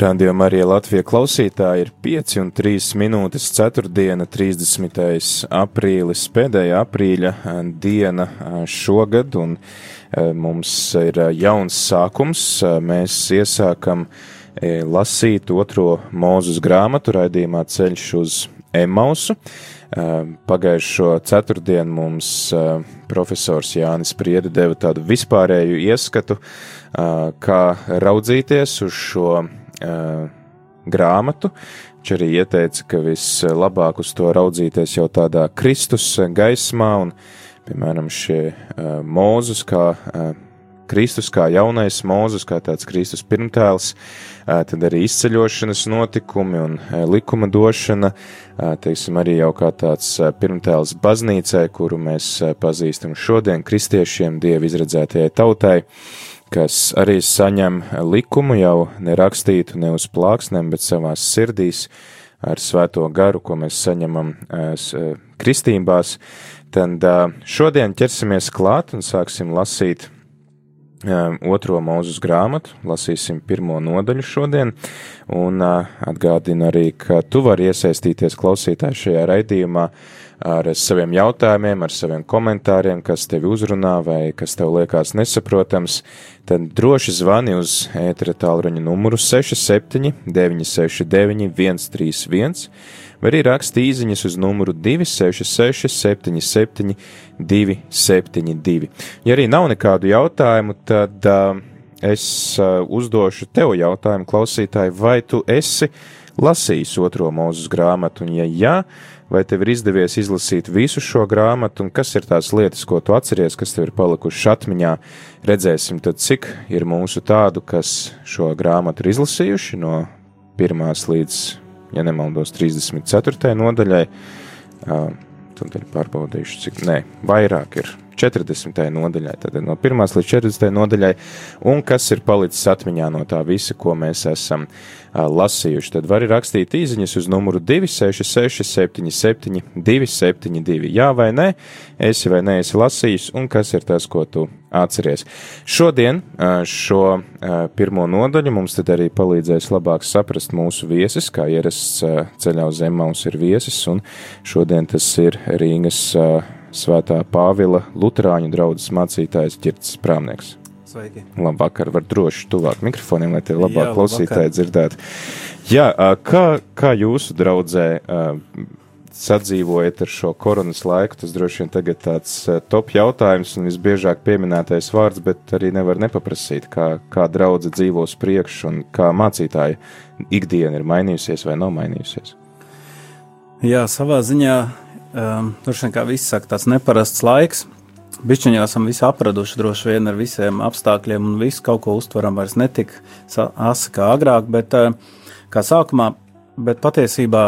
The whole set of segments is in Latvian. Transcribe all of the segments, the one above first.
Radio Marija Latvija klausītāji ir 5 un 3 minūtes 4. diena, 30. aprīlis, pēdējā aprīļa diena šogad, un mums ir jauns sākums. Mēs iesākam lasīt otro mūzus grāmatu raidījumā Ceļš uz Emausu. Pagājušo ceturtdienu mums profesors Jānis Priede deva tādu vispārēju ieskatu, kā raudzīties uz šo grāmatu. Viņš arī ieteica, ka vislabāk uz to raudzīties jau tādā Kristus gaismā, un, piemēram, šie uh, mūzus, kā uh, Kristus, kā jaunais mūzus, kā tāds Kristus pirmtēls, tad arī izceļošanas notikumi un likuma došana, teiksim, arī jau kā tāds pirmtēls baznīcai, kuru mēs pazīstam šodien kristiešiem, dievi izredzētajai tautai. Kas arī saņem likumu jau nerakstītu ne uz plāksnēm, bet savās sirdīs ar svēto garu, ko mēs saņemam kristībās, tad šodien ķersimies klāt un sāksim lasīt otro mūzus grāmatu, lasīsim pirmo nodaļu šodien, un atgādinu arī, ka tu vari iesaistīties klausītāji šajā raidījumā, ar saviem jautājumiem, ar saviem komentāriem, kas tevi uzrunā vai kas tev liekas nesaprotams, tad droši zvani uz ētera tālruņa numuru 67 969 131 vai arī raksti īziņas uz numuru 266 77 272. Ja arī nav nekādu jautājumu, tad uh, es uh, uzdošu tev jautājumu klausītāji, vai tu esi lasījis otro mūzus grāmatu, un ja jā, vai tev ir izdevies izlasīt visu šo grāmatu, un kas ir tās lietas, ko tu atceries, kas tev ir palikušas atmiņā. Redzēsim, tad cik ir mūsu tādu, kas šo grāmatu ir izlasījuši no pirmās līdz, ja nemaldos, 34. nodaļai. Tad ir pārbaudījuši, cik, nē, vairāk ir 40. nodaļai, tad no 1 līdz 40. nodaļai, un kas ir palicis atmiņā no tā visa, ko mēs esam uh, lasījuši. Tad var rakstīt īsiņas uz numuru 266, 77, 272. Jā vai nē, esi vai neesi lasījis, un kas ir tas, ko tu atceries. Šodien uh, šo uh, pirmo nodaļu mums tad arī palīdzēs labāk saprast mūsu viesis, kā ierasts ceļā uz Zemaus ir viesis, un šodien tas ir Rīgas Svētā Pāvila Lutāņu draugs mācītājs Girts Prāmnieks. Sveiki. Labvakar, var droši tuvāk mikrofoniem, lai tie labāk Jā, klausītāji dzirdētu. Jā, kā, kā jūsu draudzē sadzīvojat ar šo koronas laiku, tas droši vien tagad tāds top jautājums un visbiežāk pieminētais vārds, bet arī nevar nepaprasīt, kā, kā draudze dzīvos priekš un kā mācītāja ikdiena ir mainījusies vai nav mainījusies. Jā, savā ziņā um, droši vien kā viss saka, tāds neparasts laiks. Bišķiņā esam visi apraduši droši vien ar visiem apstākļiem un visu kaut ko uztveram vairs netik asi kā agrāk, bet uh, kā sākumā, bet patiesībā,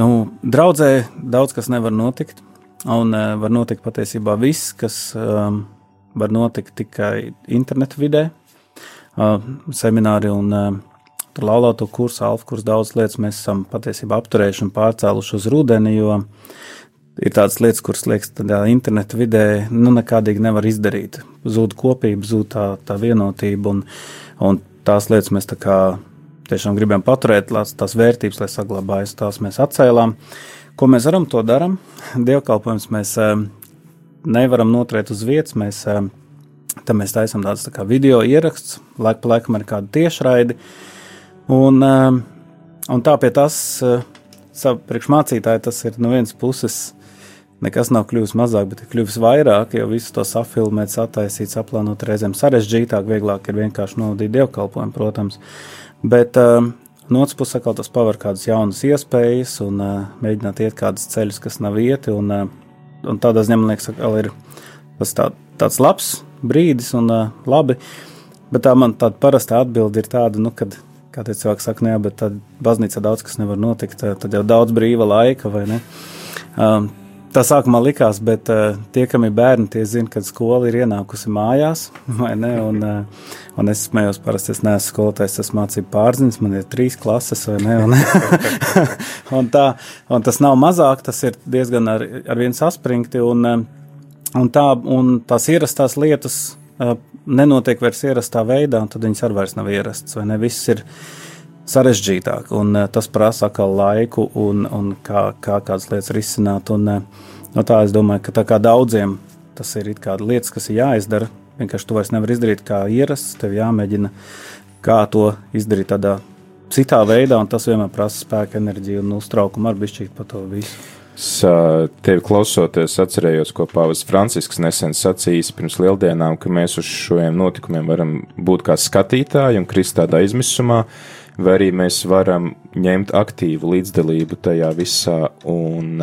nu, draudzē daudz kas nevar notikt, un uh, var notikt patiesībā viss, kas um, var notikt tikai internetu vidē, uh, semināri un uh, Tur laulāto kursu, alfa kursu daudz lietas mēs esam patiesībā apturējuši un pārcēluši uz rudeni, jo ir tādas lietas, kuras, liekas, tādā interneta vidē nu, nekādīgi nevar izdarīt. Zūd kopība, zūd tā, tā vienotība, un, un tās lietas mēs tā kā tiešām gribam paturēt, tās, tās vērtības, lai saglabājas, tās mēs atcēlām. Ko mēs varam, to darām. Dievkalpojums mēs eh, nevaram noturēt uz vietas, mēs, eh, tam mēs taisam tādas tā video ieraksts, laika pa laikam ar kādu tiešraidi, Un, um, un tā pie tas, uh, priekšmācītāji, tas ir no vienas puses nekas nav kļuvis mazāk, bet ir kļuvis vairāk, jo visu to safilmēt, sataisīt, saplānot reizēm sarežģītāk, vieglāk ir vienkārši novadīt dievkalpojumu, protams. Bet um, no otras puses, atkal tas paver kādas jaunas iespējas un uh, mēģināt iet kādus ceļus, kas nav ieti, un, uh, un tādā ziņā, man liekas, atkal ir tas tā, tāds labs brīdis un uh, labi. Bet tā man tāda parasta atbilde ir tāda, nu, kad kā tie cilvēki saka, nē, bet tad baznīcā daudz kas nevar notikt, tad jau daudz brīva laika, vai ne? Um, tā sākumā likās, bet uh, tie, kam ir bērni, tie zina, kad skola ir ienākusi mājās, ne? Un, uh, un es smējos, parasti es neesmu skolotājs, es mācību pārziņas, man ir trīs klases, ne? Un, un, tā, un tas nav mazāk, tas ir diezgan ar, ar viens saspringti, un, un, tā, un tās ierastās lietas nenotiek vairs ierastā veidā, tad viņas arī vairs nav ierastas, vai ne? Viss ir sarežģītāk, un uh, tas prasa atkal laiku un, un kā, kā kādas lietas risināt. Un, uh, no tā es domāju, ka tā kā daudziem tas ir lietas, kas ir jāizdara, vienkārši tu vairs nevari izdarīt kā ierasts, tev jāmēģina kā to izdarīt tādā citā veidā, un tas vienmēr prasa spēku, enerģiju un uztraukumu ar bišķīt par to visu. Tevi klausoties, atcerējos, ko Pāvils Francisks nesen sacījis pirms lieldienām, ka mēs uz šiem notikumiem varam būt kā skatītāji un krist tādā izmisumā, vai arī mēs varam ņemt aktīvu līdzdalību tajā visā un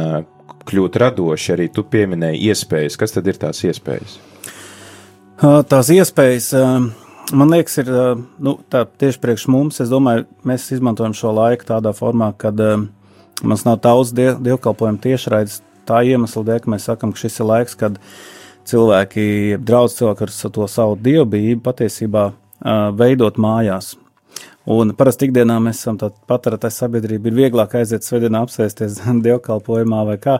kļūt radoši. Arī tu pieminēji iespējas. Kas tad ir tās iespējas? Tās iespējas. Man liekas, ir nu, tā, tieši priekš mums. Es domāju, mēs izmantojam šo laiku tādā formā, kad uh, Mums nav daudz diev, dievkalpojumu tiešraides. Tā iemesla dēļ, ka mēs sakam, ka šis ir laiks, kad cilvēki, draudz cilvēki ar to savu dievbijību patiesībā veidot mājās. Un parasti ikdienā mēs esam tāda patērētāja sabiedrība, ir vieglāk aiziet svētdienā apsēsties dievkalpojumā vai kā,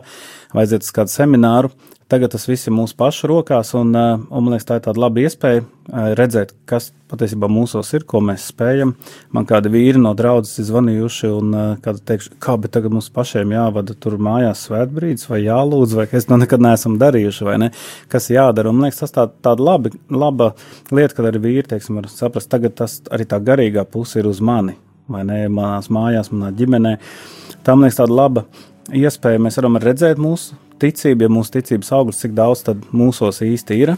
vai aiziet uz kādu semināru, Tagad tas viss ir mūsu pašu rokās, un, eh, un man liekas, tā ir tāda laba iespēja eh, redzēt, kas patiesībā mūsos ir, ko mēs spējam. Man kādi vīri no draudzes ir zvanījuši, un eh, kāda teikšu, kā, bet tagad mums pašiem jāvada tur mājās svētbrīdis, vai jālūdz, vai kas to nekad neesam darījuši, vai ne, kas jādara. Un man liekas, tas tā, tāda labi, laba lieta, kad arī vīri, teiksim, var saprast, tagad tas arī tā garīgā puse ir uz mani, vai ne, manās mājās, manā ģimenē. Tā man liekas tāda laba iespēja, mēs varam redzēt mūsu ticība, ja mūsu ticības augsts, cik daudz tad mūsos īsti ir.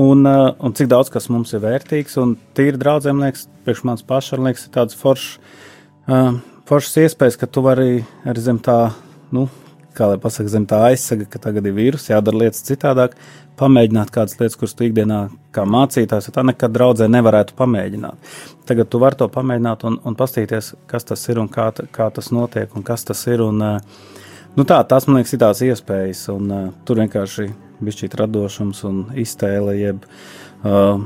Un, uh, un cik daudz kas mums ir vērtīgs, un tīri draudzēm liekas, priekš manas pašas liekas, ir tāds foršs, uh, foršs iespējas, ka tu vari arī zem tā, nu, kā lai pasaka, zem tā aizsega, ka tagad ir vīrus, jādara lietas citādāk, pamēģināt kādas lietas, kuras tu ikdienā kā mācītājs, tā nekad draudzē nevarētu pamēģināt. Tagad tu vari to pamēģināt un, un pastīties, kas tas ir un kā, kā tas notiek un kas tas ir. Un, uh, Nu tā, tas man liekas, ir tās iespējas, un uh, tur vienkārši bija šī radošums un iztēle, jeb, uh,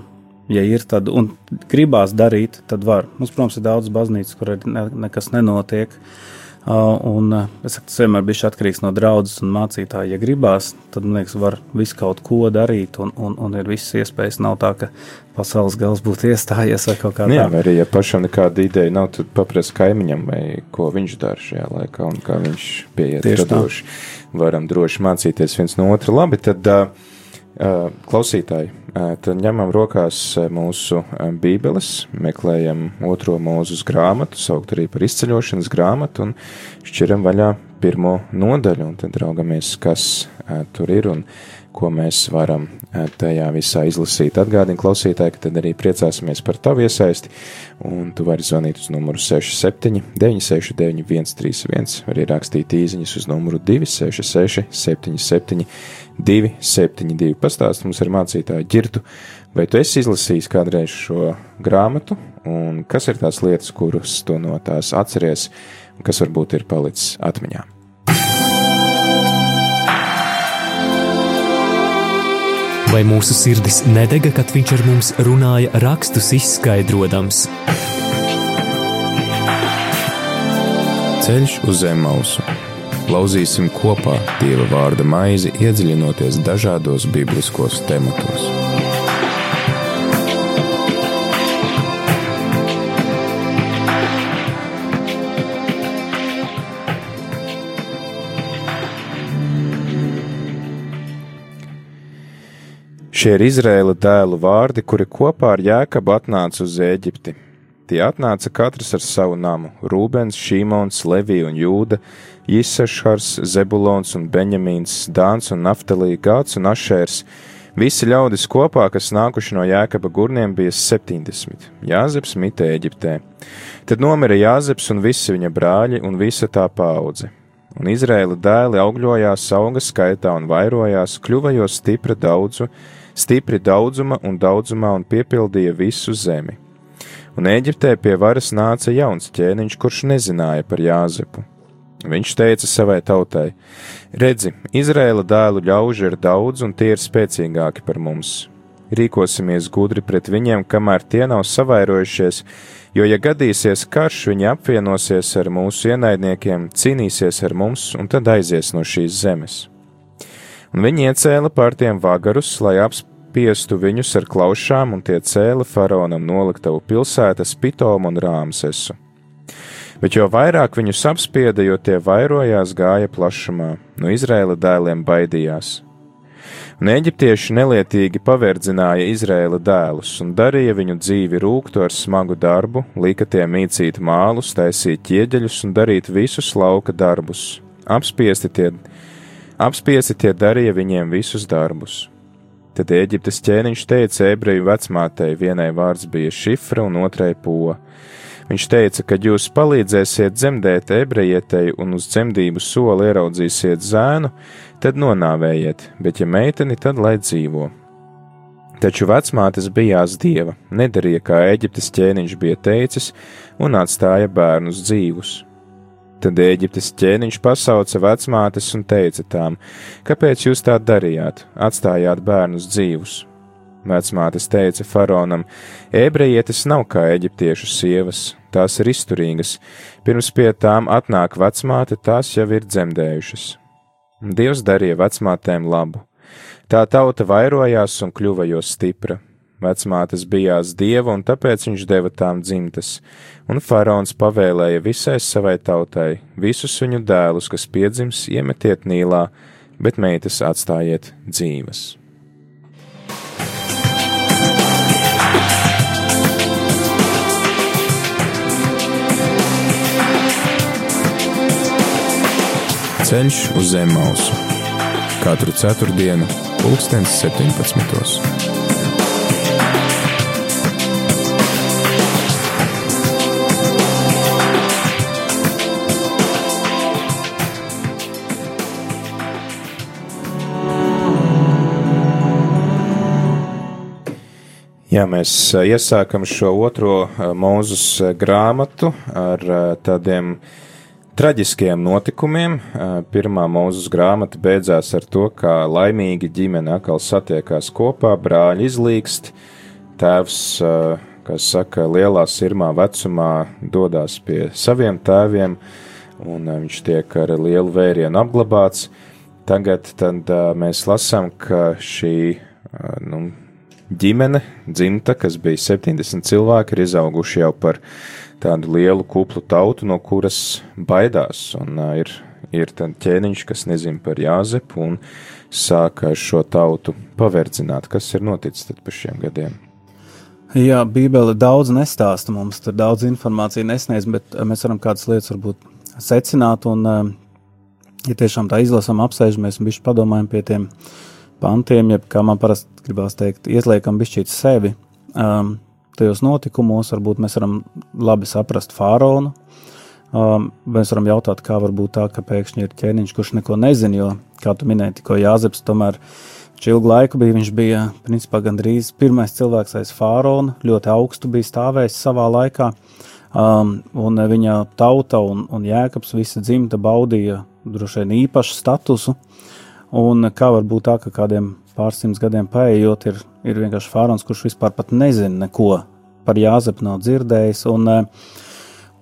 ja ir tad, un gribās darīt, tad var. Mums, protams, ir daudz baznīcas, kur ne, nekas nenotiek. Uh, un es saku, tas vienmēr bija atkarīgs no draudzes un mācītāja. Ja gribās, tad, man liekas, var visu kaut ko darīt, un, un, un ir visas iespējas. Nav tā, ka pasaules gals būtu iestājies vai kaut kā tāda. Jā, vai arī, ja pašam nekāda ideja nav, tad paprasti kaimiņam, vai ko viņš dara šajā laikā, un kā viņš pieiet radoši. Varam droši mācīties viens no otra. Labi, tad uh, klausītāji Tad ņemam rokās mūsu bībeles, meklējam otro mūzus grāmatu, saukt arī par izceļošanas grāmatu, un šķiram vaļā pirmo nodaļu, un tad raugamies, kas tur ir un ko mēs varam tajā visā izlasīt. Atgādini klausītāji, ka tad arī priecāsimies par tavu iesaisti, un tu vari zvanīt uz numuru 67 969 131, arī rakstīt īziņas uz numuru 266 77 272. Pastāst mums ar mācītāju ģirtu, vai tu esi izlasījis kādreiz šo grāmatu, un kas ir tās lietas, kuras tu no tās atceries, un kas varbūt ir palicis atmiņā. vai mūsu sirdis nedega, kad viņš ar mums runāja, rakstus izskaidrojams. Ceļš uz zem mausu. Lauzīsim kopā Dieva vārda maizi, iedziļinoties dažādos bibliskos tematos. Šie ir Izraēla dēlu vārdi, kuri kopā ar Jēkabu atnāca uz Eģipti. Tie atnāca katrs ar savu namu - Rūbens, Šīmons, Levija un Jūda, Jisešars, Zebulons un Benjamīns, Dāns un Naftalī, Gāds un Ašērs. Visi ļaudis kopā, kas nākuši no Jēkaba gurniem, bija 70. Jāzeps mita Eģiptē. Tad nomira Jāzeps un visi viņa brāļi un visa tā paudze. Un Izraēla dēli augļojās, auga skaitā un vairojās, kļuva jo stipra daudzu, stipri daudzuma un daudzumā un piepildīja visu zemi. Un Eģiptē pie varas nāca jauns ķēniņš, kurš nezināja par Jāzepu. Viņš teica savai tautai: Redzi, Izraēla dēlu ļauži ir daudz, un tie ir spēcīgāki par mums. Rīkosimies gudri pret viņiem, kamēr tie nav savairojušies, jo, ja gadīsies karš, viņi apvienosies ar mūsu ienaidniekiem, cīnīsies ar mums un tad aizies no šīs zemes. Un viņi iecēla pār tiem vagarus, lai apspiestu viņus ar klaušām, un tie cēla faraonam noliktavu pilsētas Pitomu un Rāmsesu. Bet jo vairāk viņus apspieda, jo tie vairojās gāja plašumā, no Izraēla dēliem baidījās un eģiptieši nelietīgi paverdzināja Izraēla dēlus un darīja viņu dzīvi rūktu ar smagu darbu, lika tiem mīcīt mālus, taisīt ķieģeļus un darīt visus lauka darbus. Apspiesti tie, apspiesti tie darīja viņiem visus darbus. Tad Eģiptes ķēniņš teica ebreju vecmātei, vienai vārds bija šifra un otrai poga. Viņš teica, ka jūs palīdzēsiet dzemdēt ebrejietei un uz dzemdību soli ieraudzīsiet zēnu, tad nonāvējiet, bet ja meiteni, tad lai dzīvo. Taču vecmātes bijās dieva, nedarīja kā Eģiptes ķēniņš bija teicis, un atstāja bērnus dzīvus. Tad Eģiptes ķēniņš pasauca vecmātes un teica tām: Kāpēc jūs tā darījāt, atstājāt bērnus dzīvus? Vecmātes teica faraonam: Ebrejietis nav kā eģiptiešu sievas, tās ir izturīgas, pirms pie tām atnāk vecmāte, tās jau ir dzemdējušas. Dievs darīja vecmātēm labu. Tā tauta vairojās un kļuva jo stipra. Vecmātes bijās dieva, un tāpēc viņš deva tām dzimtas, un faraons pavēlēja visai savai tautai, visus viņu dēlus, kas piedzims, iemetiet nīlā, bet meitas atstājiet dzīves. Ceļš uz zem mausu katru ceturtdienu, pulkstens 17. Jā, mēs iesākam šo otro mūzus grāmatu ar tādiem uh, traģiskiem notikumiem. Pirmā mūzes grāmata beidzās ar to, ka laimīgi ģimene atkal satiekās kopā, brāļi izlīkst, tēvs, kas saka, lielā sirmā vecumā dodas pie saviem tēviem, un viņš tiek ar lielu vērienu apglabāts. Tagad tad, mēs lasām, ka šī nu, ģimene, dzimta, kas bija 70 cilvēki, ir izauguši jau par tādu lielu kuplu tautu, no kuras baidās. Un, uh, ir, ir tāds ķēniņš, kas nezina par Jāzepu un sāka šo tautu paverdzināt, kas ir noticis pa šiem gadiem. Jā, Bībele daudz nestāsta mums, tur daudz informācijas nesniedz, bet mēs varam kādas lietas varbūt secināt. Un, ja tiešām tā izlasām, apsēžamies un bišķi padomājam pie tiem pantiem, jeb kā man parasti gribās teikt, ieliekam bišķīt sevi. Um, tajos notikumos, varbūt mēs varam labi saprast faraonu. Um, mēs varam jautāt, kā var būt tā, ka pēkšņi ir ķēniņš, kurš neko nezina, jo, kā tu minēji, tikko Jāzeps tomēr ilgu laiku bija, viņš bija, principā, gandrīz pirmais cilvēks aiz faraona, ļoti augstu bija stāvējis savā laikā, um, un viņa tauta un, un jēkabs visa dzimta baudīja droši vien īpašu statusu, un kā var būt tā, ka kādiem pārsimts gadiem paējot, ir, ir vienkārši faraons, kurš vispār nezina neko par Jāzepu, nav dzirdējis. Un, eh,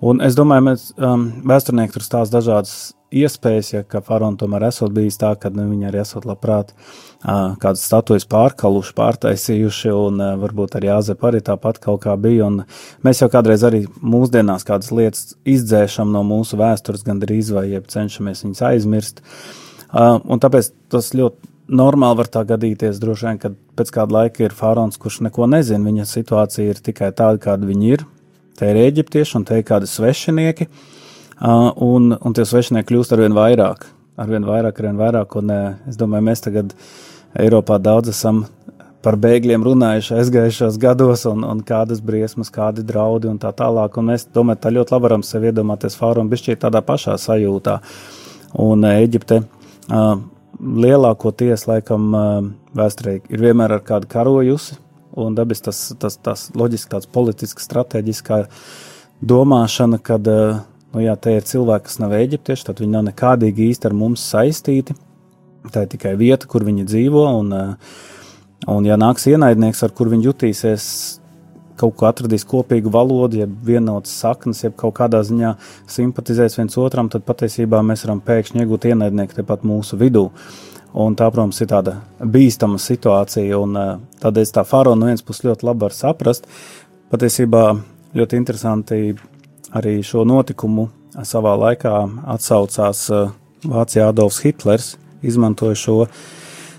un es domāju, mēs um, vēsturnieki tur stāsta dažādas iespējas, ja ka faraons tomēr esot bijis tā, ka nu, viņi arī esot labprāt uh, kādas statujas pārkaluši, pārtaisījuši, un uh, varbūt arī Jāzepa arī tāpat kaut kā bija. Un mēs jau kādreiz arī mūsdienās kādas lietas izdzēšam no mūsu vēstures, gandrīz vai cenšamies viņas aizmirst. Uh, un tāpēc tas ļoti normāli var tā gadīties, droši vien, kad pēc kāda laika ir faraons, kurš neko nezina. Viņa situācija ir tikai tāda, kāda viņa ir. Te ir eģiptieši un te ir kādi svešinieki, un, un tie svešinieki kļūst arvien vairāk, arvien vairāk, arvien vairāk, un es domāju, mēs tagad Eiropā daudz esam par bēgļiem runājuši aizgājušos gados, un, un kādas briesmas, kādi draudi un tā tālāk, un mēs, domāju, tā ļoti labi varam sev iedomāties faraonu bišķīt tādā pašā sajūtā, un Eģipte lielākoties, laikam, vēsturē ir vienmēr ar kādu karojusi, un dabis tas, tas, tas loģiski tāds politisks, strateģiskā domāšana, kad, nu jā, te ir cilvēki, kas nav eģiptieši, tad viņi nav nekādīgi īsti ar mums saistīti. Tā ir tikai vieta, kur viņi dzīvo, un, un ja nāks ienaidnieks, ar kur viņi jutīsies kaut ko atradīs kopīgu valodu, ja vienotas saknes, ja kaut kādā ziņā simpatizēs viens otram, tad patiesībā mēs varam pēkšņi iegūt ienaidnieku tepat mūsu vidū. Un tā, protams, ir tāda bīstama situācija, un uh, tādēļ tā faraona no vienas puses ļoti labi var saprast. Patiesībā ļoti interesanti arī šo notikumu savā laikā atsaucās uh, Vācijā Adolfs Hitlers, izmantoja šo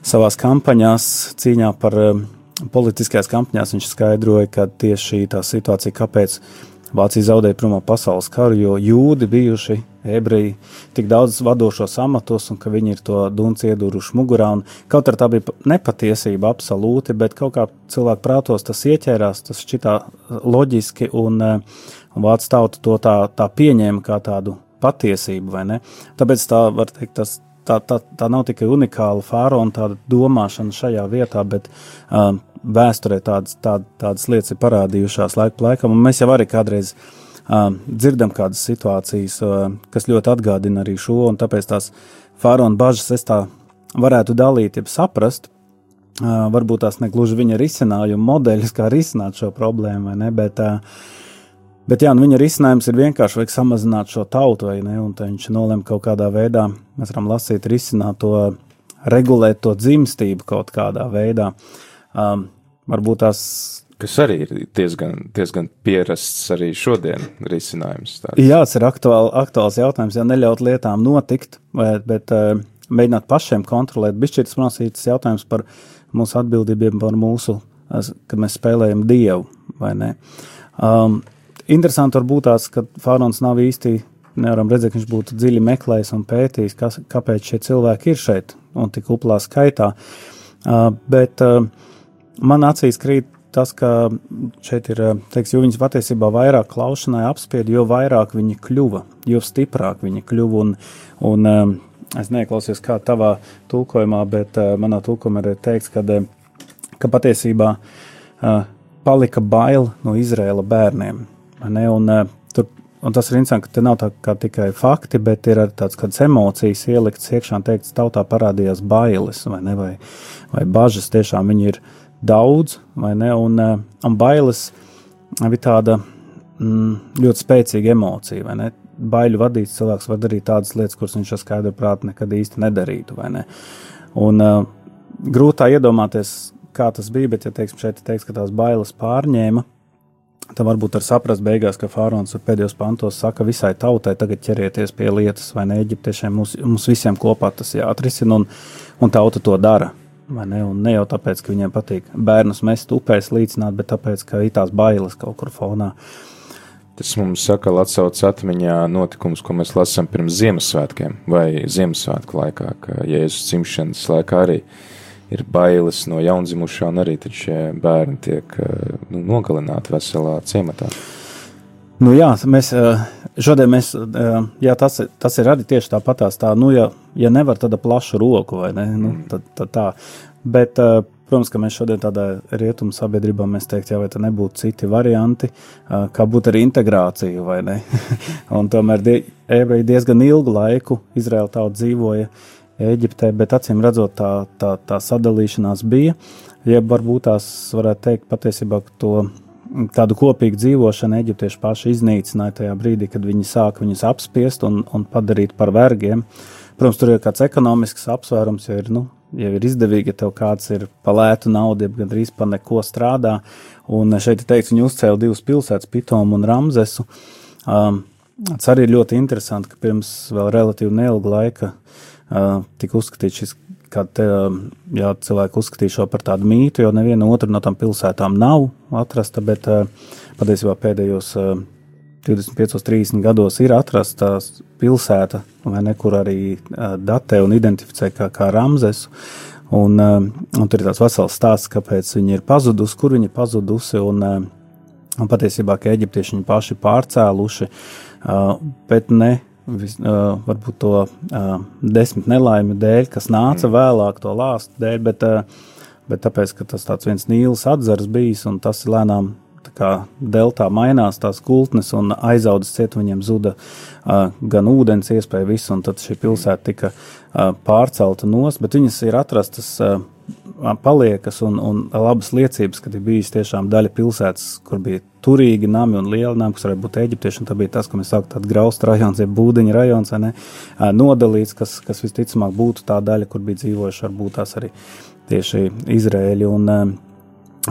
savās kampaņās cīņā par uh, politiskajās kampaņās viņš skaidroja, ka tieši šī tā situācija, kāpēc Vācija zaudēja Pirmā pasaules karu, jo jūdi bijuši ebreji tik daudz vadošos amatos, un ka viņi ir to dunci ieduruši mugurā. Kaut arī tā bija nepatiesība absolūti, bet kaut kā cilvēku prātos tas ieķērās, tas šķitā loģiski, un, un vācu tauta to tā, tā pieņēma kā tādu patiesību? Tāpēc tā var teikt, tas tā, tā, tā nav tikai unikāla faraona tāda domāšana šajā vietā, bet um, vēsturē tādas, tā, tādas lietas ir parādījušās laiku pa laikam, un mēs jau arī kādreiz um, dzirdam kādas situācijas, uh, kas ļoti atgādina arī šo, un tāpēc tās faraona bažas es tā varētu dalīt, ja saprast, uh, varbūt tās negluži viņa risinājuma modeļus, kā risināt šo problēmu, vai ne, bet uh, Bet jā, nu viņa risinājums ir vienkārši vajag samazināt šo tautu, vai ne? Un viņš nolēma kaut kādā veidā, mēs varam lasīt, risināt to, regulēt to dzimstību kaut kādā veidā. Um, varbūt tās. Kas arī ir diezgan, diezgan pierasts arī šodien risinājums. Tāds. Jā, tas ir aktuāl, aktuāls jautājums, ja neļaut lietām notikt, bet, bet uh, mēģināt pašiem kontrolēt. Bišķirts prasītas jautājums par mūsu atbildībiem, par mūsu, kad mēs spēlējam Dievu, vai ne? Um, interesanti var būt tās, ka Fārons nav īsti, nevaram redzēt, ka viņš būtu dziļi meklējis un pētījis, kas, kāpēc šie cilvēki ir šeit un tik uplā skaitā. Uh, bet uh, man acīs krīt tas, ka šeit ir, teiks, viņas patiesībā vairāk klaušanai apspied, jo vairāk viņi kļuva, jo stiprāk viņi kļuva. Un, un um, es neklausījos kā tavā tulkojumā, bet uh, manā tulkojumā ir teikts, ka, ka patiesībā uh, palika bail no Izraēla bērniem. Ne, un, uh, tur, un tas ir interesanti, ka te nav tā tikai fakti, bet ir arī tāds kādas emocijas ieliktas iekšā un teikts, tautā parādījās bailes vai, ne, vai, vai bažas. Tiešām viņi ir daudz, vai ne, un, uh, un bailes bija tāda mm, ļoti spēcīga emocija, vai ne. Baiļu vadīts cilvēks var darīt tādas lietas, kuras viņš ar skaidru prātu nekad īsti nedarītu, vai ne. Un uh, grūtā iedomāties, kā tas bija, bet, ja teiksim, šeit teiks, ka tās bailes pārņēma, Tad varbūt var saprast beigās, ka Fārons pēdējos pantos saka visai tautai, tagad ķerieties pie lietas, vai ne eģiptiešiem, mums, mums visiem kopā tas jāatrisina, un, un tauta to dara. Ne? Ne jau tāpēc, ka viņiem patīk bērnus mest upēs līdzināt, bet tāpēc, ka ir tās bailes kaut kur fonā. Tas mums saka, atsauc atmiņā notikums, ko mēs lasām pirms Ziemassvētkiem vai Ziemassvētku laikā, ka Jēzus dzimšanas laikā arī ir ir bailes no jaundzimušā, un arī šie bērni tiek eh, nu, nogalināti veselā ciematā. Nu jā, mēs šodien, mēs, jā, tas, tas ir arī tieši tāpatās. Tā, nu, ja, ja nevar tāda plaša roku, vai ne, nu, mm. tad, tad tā. Bet, protams, ka mēs šodien tādā rietumu sabiedrībā mēs teikt, jā, vai tā nebūtu citi varianti, kā būtu ar integrāciju, vai ne. un tomēr die, ebreji diezgan ilgu laiku Izraēla tauta dzīvoja Eģiptē, bet acīm redzot, tā, tā, tā sadalīšanās bija. Jeb varbūt tās varētu teikt patiesībā, to tādu kopīgu dzīvošanu eģiptieši paši iznīcināja tajā brīdī, kad viņi sāka viņus apspiest un, un padarīt par vergiem. Protams, tur ir kāds ekonomisks apsvērums, jo ir, nu, ja ir izdevīgi, ja tev kāds ir pa lētu naudu, ja gandrīz pa neko strādā. Un šeit ir teikts, viņi uzcēla divas pilsētas, Pitomu un Ramzesu. Um, tas arī ir ļoti interesanti, ka pirms vēl relatīvi neilga laika uh, tika uzskatīts šis, kad jā, cilvēki uzskatīja šo par tādu mītu, jo neviena otra no tām pilsētām nav atrasta, bet patiesībā pēdējos 25, 30 gados ir atrasta pilsēta, ne, kur arī datē un identificē kā, kā Ramzesu. Un, un tur ir tāds vesels stāsts, kāpēc viņi ir pazudusi, kur viņi ir pazudusi. Un, un patiesībā, ka eģiptieši viņu paši pārcēluši, bet ne vis, uh, varbūt to uh, desmit nelaimi dēļ, kas nāca mm. vēlāk, to lāstu dēļ, bet, uh, bet tāpēc, ka tas tāds viens nīls atzars bijis un tas lēnām kā deltā mainās tās gultnes un aizaudas ciet, viņiem zuda uh, gan ūdens iespēja visu, un tad šī pilsēta tika uh, pārcelta nost, bet viņas ir atrastas uh, paliekas un, un labas liecības, ka ir bijis tiešām daļa pilsētas, kur bija turīgi nami un lieli nami, kas varētu būt eģiptieši, un tā bija tas, ko mēs saucam par graustu rajons, jeb būdiņa rajons, vai ne, nodalīts, kas, kas visticamāk būtu tā daļa, kur bija dzīvojuši varbūt tās arī tieši Izrēļi, un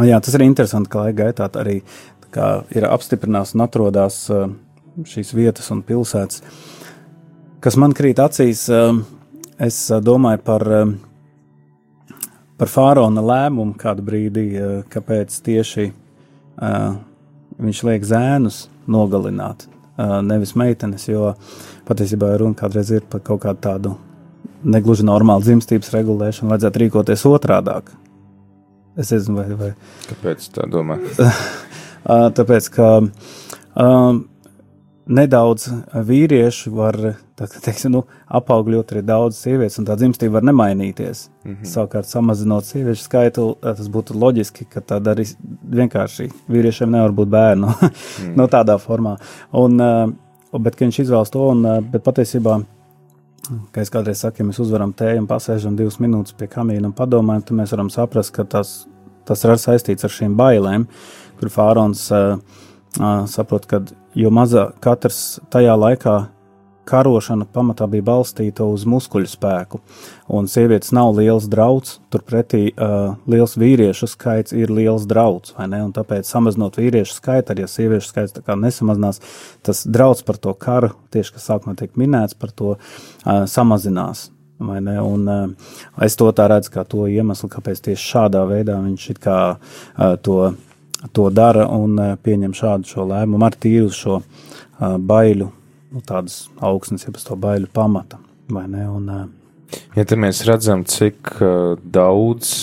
jā, tas ir interesanti, ka laika gaitā arī ir apstiprinās un atrodas šīs vietas un pilsētas, kas man krīt acīs, es domāju par par faraona lēmumu kādu brīdi, eh, kāpēc tieši uh, viņš liek zēnus nogalināt, uh, nevis meitenes, jo patiesībā runa kādreiz ir par kaut kādu tādu negluži normālu dzimstības regulēšanu, vajadzētu rīkoties otrādāk. Es nezinu, vai. vai. Kāpēc tā domā? Tāpēc, ka um, nedaudz vīriešu var teiksim, nu, apaugļot arī daudz sievietes, un tā dzimstība var nemainīties. Mm -hmm. Savukārt, samazinot sieviešu skaitu, tas būtu loģiski, ka tad arī vienkārši vīriešiem nevar būt bērnu mm. no tādā formā. Un, bet, ka viņš izvēlas to, un, bet patiesībā, kā es kādreiz saku, ja mēs uzvaram tēju un pasēžam divas minūtes pie kamīna un padomājam, tad mēs varam saprast, ka tas, tas ir saistīts ar šīm bailēm, kur Fārons uh, uh, saprot, ka jo mazāk katrs tajā laikā karošana pamatā bija balstīta uz muskuļu spēku, un sievietes nav liels drauds, turpretī uh, liels vīriešu skaits ir liels drauds, vai ne? Un tāpēc samazinot vīriešu skaitu, arī ja sieviešu skaits tā kā nesamazinās, tas drauds par to karu, tieši kas sākumā tiek minēts, par to uh, samazinās. Un, uh, es to tā redzu, kā to iemeslu, kāpēc tieši šādā veidā viņš kā, uh, to to dara un eh, pieņem šādu šo lēmumu ar tīru šo uh, baiļu, nu, tādas augstnes, jeb to baiļu pamata. Un, uh, ja te mēs redzam, cik daudz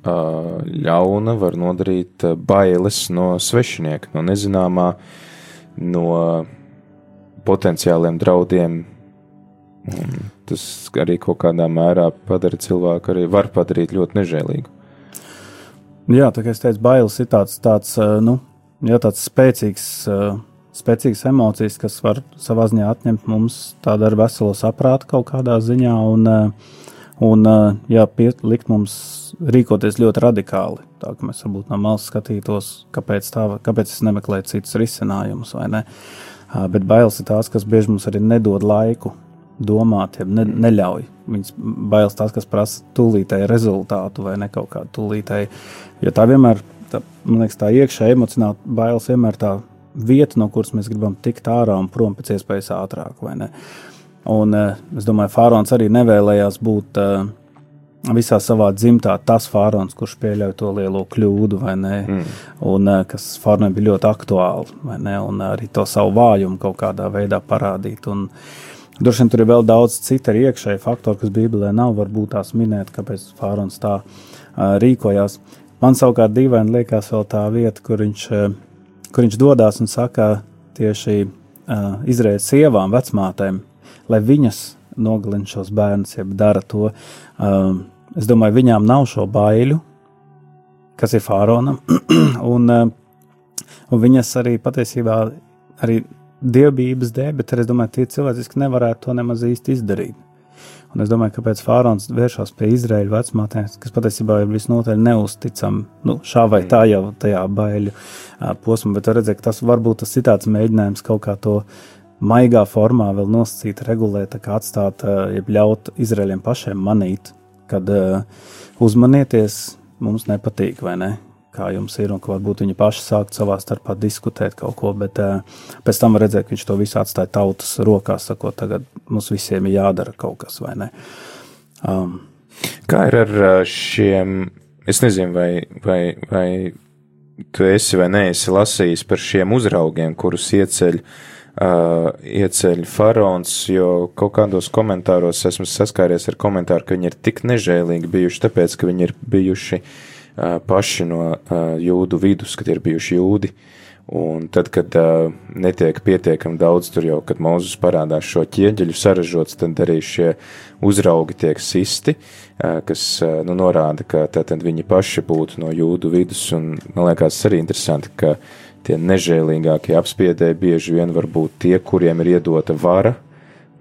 ļauna var nodarīt bailes no svešinieka, no nezināmā, no potenciāliem draudiem. Un tas arī kaut kādā mērā padara cilvēku, arī var padarīt ļoti nežēlīgu. Jā, tā kā es teicu, bailes ir tāds, tāds, nu, jā, tāds spēcīgs, spēcīgs emocijas, kas var savā ziņā atņemt mums tādu ar veselo saprātu kaut kādā ziņā un, un jā, likt mums rīkoties ļoti radikāli. Tā kā mēs varbūt no malas skatītos, kāpēc, tā, kāpēc es nemeklēju citus risinājumus vai ne. Bet bailes ir tās, kas bieži mums arī nedod laiku domāt, ja ne, neļauj. Viņas bailes tās, kas prasa tūlītēju rezultātu vai ne kaut kādu tūlītēju. Jo tā vienmēr, tā, man liekas, tā iekšā emocionāli bailes vienmēr tā vieta, no kuras mēs gribam tikt ārā un prom pēc iespējas ātrāk. Un uh, es domāju, Fārons arī nevēlējās būt uh, visā savā dzimtā tas Fārons, kurš pieļauj to lielo kļūdu, vai ne? Mm. Un uh, kas Fāronam bija ļoti aktuāli, vai ne? Un arī to savu vājumu kaut kādā veidā parādīt. Un, uh, Droši vien tur ir vēl daudz citu arī iekšēji faktori, kas Bībelē nav varbūt tās minēt, kāpēc Fārons tā uh, rīkojās. Man savukārt dīvaini liekas vēl tā vieta, kur viņš, uh, kur viņš dodas un saka tieši uh, Izraēlas sievām, vecmātēm, lai viņas nogalina šos bērnus, jeb dara to. Um, es domāju, viņām nav šo baiļu, kas ir Fāronam, un, uh, un viņas arī patiesībā arī dievbijības dēļ, bet es domāju, tie cilvēciski nevarētu to nemaz īsti izdarīt. Un es domāju, kāpēc Fārons vēršas pie Izraēļa vecmātēm, kas patiesībā ir visnotaļ neusticami, nu, šā vai tā jau tajā baiļu posmā, bet redzēt, ka tas varbūt tas ir tāds mēģinājums kaut kā to maigā formā vēl nosacīt, regulēt, kā atstāt, jeb ļaut Izraēļiem pašiem manīt, kad uzmanieties, mums nepatīk, vai ne? Kā jums ir, un ka varbūt viņi paši sākt savā starpā diskutēt kaut ko, bet uh, pēc tam redzēt, ka viņš to visu atstāja tautas rokās, sakot, tagad mums visiem ir jādara kaut kas, vai ne? Um, kā ir ar šiem, es nezinu, vai, vai, vai tu esi vai neesi lasījis par šiem uzraugiem, kurus ieceļ, uh, ieceļ faraons, jo kaut kādos komentāros esmu saskāries ar komentāru, ka viņi ir tik nežēlīgi bijuši, tāpēc, ka viņi ir bijuši uh, paši no jūdu vidus, kad ir bijuši jūdi, Un tad, kad uh, netiek pietiekami daudz, tur jau, kad Mozus parādās šo ķieģeļu saražots, tad arī šie uzraugi tiek sisti, uh, kas uh, nu, norāda, ka tātad viņi paši būtu no jūdu vidus. Un, man liekas, arī interesanti, ka tie nežēlīgākie apspiedēji bieži vien var būt tie, kuriem ir iedota vara,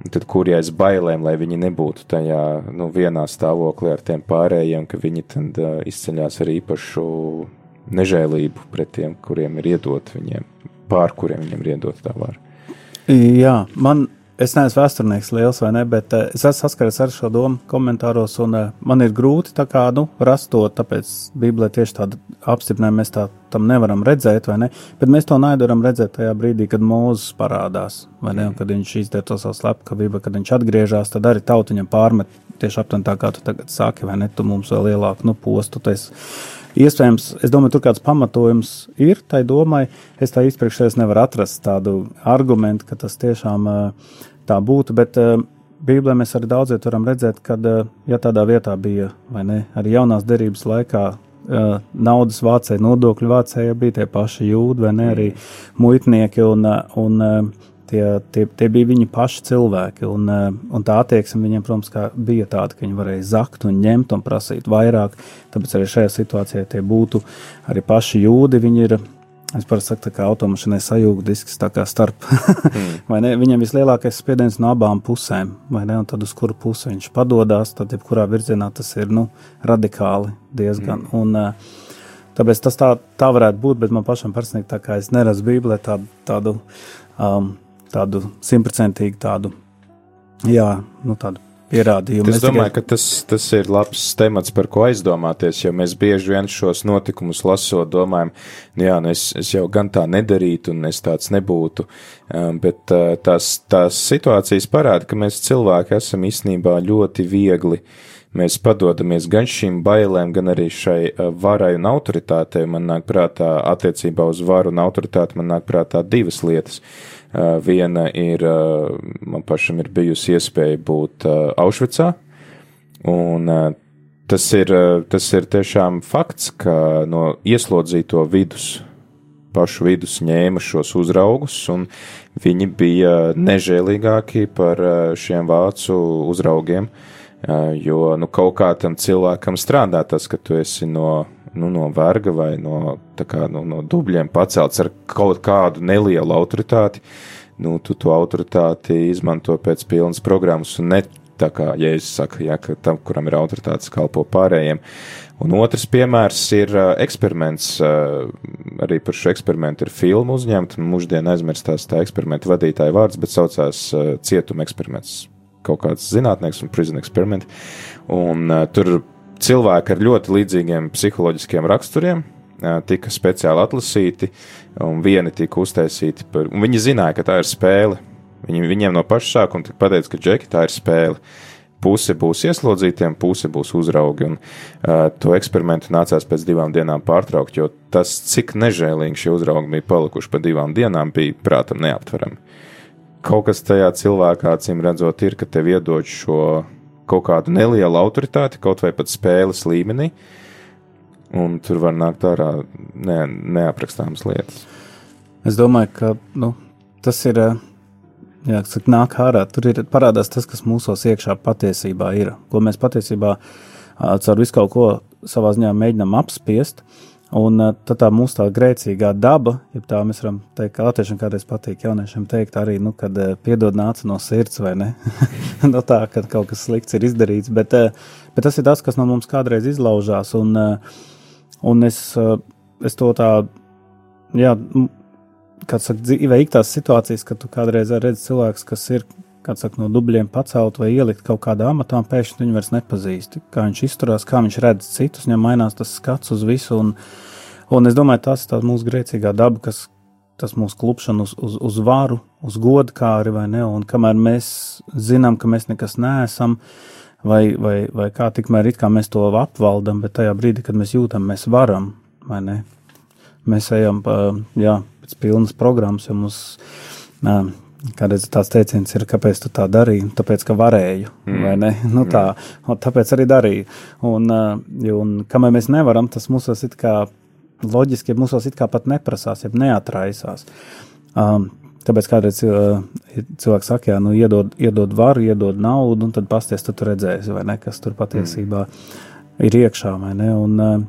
tad kuri aiz bailēm, lai viņi nebūtu tajā nu, vienā stāvoklī ar tiem pārējiem, ka viņi tad uh, izceļās ar īpašu nežēlību pret tiem, kuriem ir iedot viņiem, pār kuriem viņiem ir iedot tā vara. Jā, man, es neesmu vēsturnieks liels vai ne, bet uh, es esmu saskaries ar šo domu komentāros, un uh, man ir grūti tā kā, nu, rastot, tāpēc Bībelē tieši tādu apstiprinājumu mēs tā, tam nevaram redzēt, vai ne, bet mēs to naidu varam redzēt tajā brīdī, kad Mūzes parādās, vai ne, un kad viņš izdara to savu slepkavību, kad viņš atgriežas, tad arī tautiņam pārmet tieši aptuveni tā, kā tu tagad saki, vai ne, tu mums vēl lielāku, nu, postu, tas Iespējams, es domāju, tur kāds pamatojums ir tai domai. Es tā izpriekšējos nevaru atrast tādu argumentu, ka tas tiešām tā būtu, bet Bībelē mēs arī daudziet varam redzēt, ka, ja tādā vietā bija, vai ne, arī jaunās derības laikā naudas vācēji, nodokļu vācēji bija tie paši jūdi, vai ne, arī muitnieki un, un Tie, tie, tie bija viņi paši cilvēki, un, eh, un tā attieksme viņiem, protams, bija tāda, ka viņi varēja zakt un ņemt un prasīt vairāk. Tāpēc arī šajā situācijā tie būtu arī paši jūdi. Viņi ir, es parasti saku, tā kā automašīnai sajūga disks starp. mm. Viņam vislielākais spiediens no abām pusēm, vai ne? Un tad uz kuru pusi viņš padodas, tad jebkurā virzienā tas ir nu, radikāli diezgan. Mm. Un, uh, Tāpēc tas tā, tā varētu būt, bet man pašam personīgi tā kā es neredzu Bībelē tādu, tādu um, tādu simtprocentīgu tādu, jā, nu, tādu pierādījumu. Es, es domāju, tikai... ka tas, tas ir labs temats, par ko aizdomāties, jo mēs bieži vien šos notikumus lasot, domājam, nu jā, nu es, es jau gan tā nedarītu, un es tāds nebūtu, um, bet uh, tās, tās situācijas parāda, ka mēs cilvēki esam īstenībā ļoti viegli. Mēs padodamies gan šīm bailēm, gan arī šai uh, varai un autoritātei. Man nāk prātā attiecībā uz varu un autoritāti, man nāk prātā divas lietas. Uh, viena ir, eh, man pašam ir bijusi iespēja būt eh, Aušvicā, un tas ir, tas ir tiešām fakts, ka no ieslodzīto vidus, pašu vidus ņēma šos uzraugus, un viņi bija nežēlīgāki par šiem vācu uzraugiem, jo, nu, kaut kā tam cilvēkam strādā tas, ka tu esi no nu, no verga vai no, kā, nu, no dubļiem pacelts ar kaut kādu nelielu autoritāti, nu, tu to autoritāti izmanto pēc pilnas programmas un ne tā kā Jēzus saka, ja, ka tam, kuram ir autoritātes, kalpo pārējiem. Un otrs piemērs ir uh, eksperiments. Uh, arī par šo eksperimentu ir filma uzņemta. Mūždien aizmirstās tā eksperimenta vadītāja vārds, bet saucās uh, cietuma eksperiments. Kaut kāds zinātnieks un prison eksperiments. Un uh, tur cilvēki ar ļoti līdzīgiem psiholoģiskiem raksturiem tika speciāli atlasīti, un vieni tika uztaisīti par. Viņi zināja, ka tā ir spēle. Viņi, viņiem no paša sākuma tika pateikts, ka džeki tā ir spēle. Puse būs ieslodzītiem, puse būs uzraugi, un uh, to eksperimentu nācās pēc divām dienām pārtraukt, jo tas, cik nežēlīgi šie uzraugi bija palikuši pa divām dienām, bija prātam neaptverami. Kaut kas tajā cilvēkā, acīm redzot, ir, ka tev iedod šo kaut kādu nelielu autoritāti, kaut vai pat spēles līmenī, un tur var nākt ārā ne, neaprakstāmas lietas. Es domāju, ka nu, tas ir. Jā, kas nāk ārā, tur ir parādās tas, kas mūsos iekšā patiesībā ir. Ko mēs patiesībā caur visu kaut ko savā ziņā mēģinām apspiest, uh, Un tad tā mūsu tā grēcīgā daba, ja tā mēs varam teikt, ka latviešiem kādreiz patīk jauniešiem teikt arī, nu, kad piedod nāca no sirds vai ne, no nu, tā, kad kaut kas slikts ir izdarīts, bet, bet tas ir tas, kas no mums kādreiz izlaužās, un, un es, es to tā, jā, kā saka, dzīvē ik tās situācijas, kad tu kādreiz redzi cilvēks, kas ir kāds saka, no dubļiem pacelt vai ielikt kaut kādā amatā, un pēkšņi viņu vairs nepazīst. Kā viņš izturās, kā viņš redz citus, viņam mainās tas skats uz visu. Un, un es domāju, tas ir mūsu grēcīgā daba, kas tas mūsu klupšana uz, uz, uz varu, uz godu kāri vai ne. Un kamēr mēs zinām, ka mēs nekas neesam, vai, vai, vai kā tikmēr kā mēs to apvaldam, bet tajā brīdī, kad mēs jūtam, mēs varam, vai ne? Mēs ejam pa, jā, pēc pilnas programmas, jo mums. Uh, Kādreiz tāds teiciens ir, kāpēc tu tā darīji? Tāpēc, ka varēju, mm. vai ne? Nu, tā, tāpēc arī darīju. Un, un kamēr mēs nevaram, tas mūsos it kā loģiski, ja mūsos it kā pat neprasās, ja neatraisās. Um, Tāpēc kādreiz uh, cilvēks saka, jā, nu, iedod, iedod varu, iedod naudu, un tad pasties, tad tu redzēsi, vai ne, kas tur patiesībā mm. ir iekšā, vai ne. Un,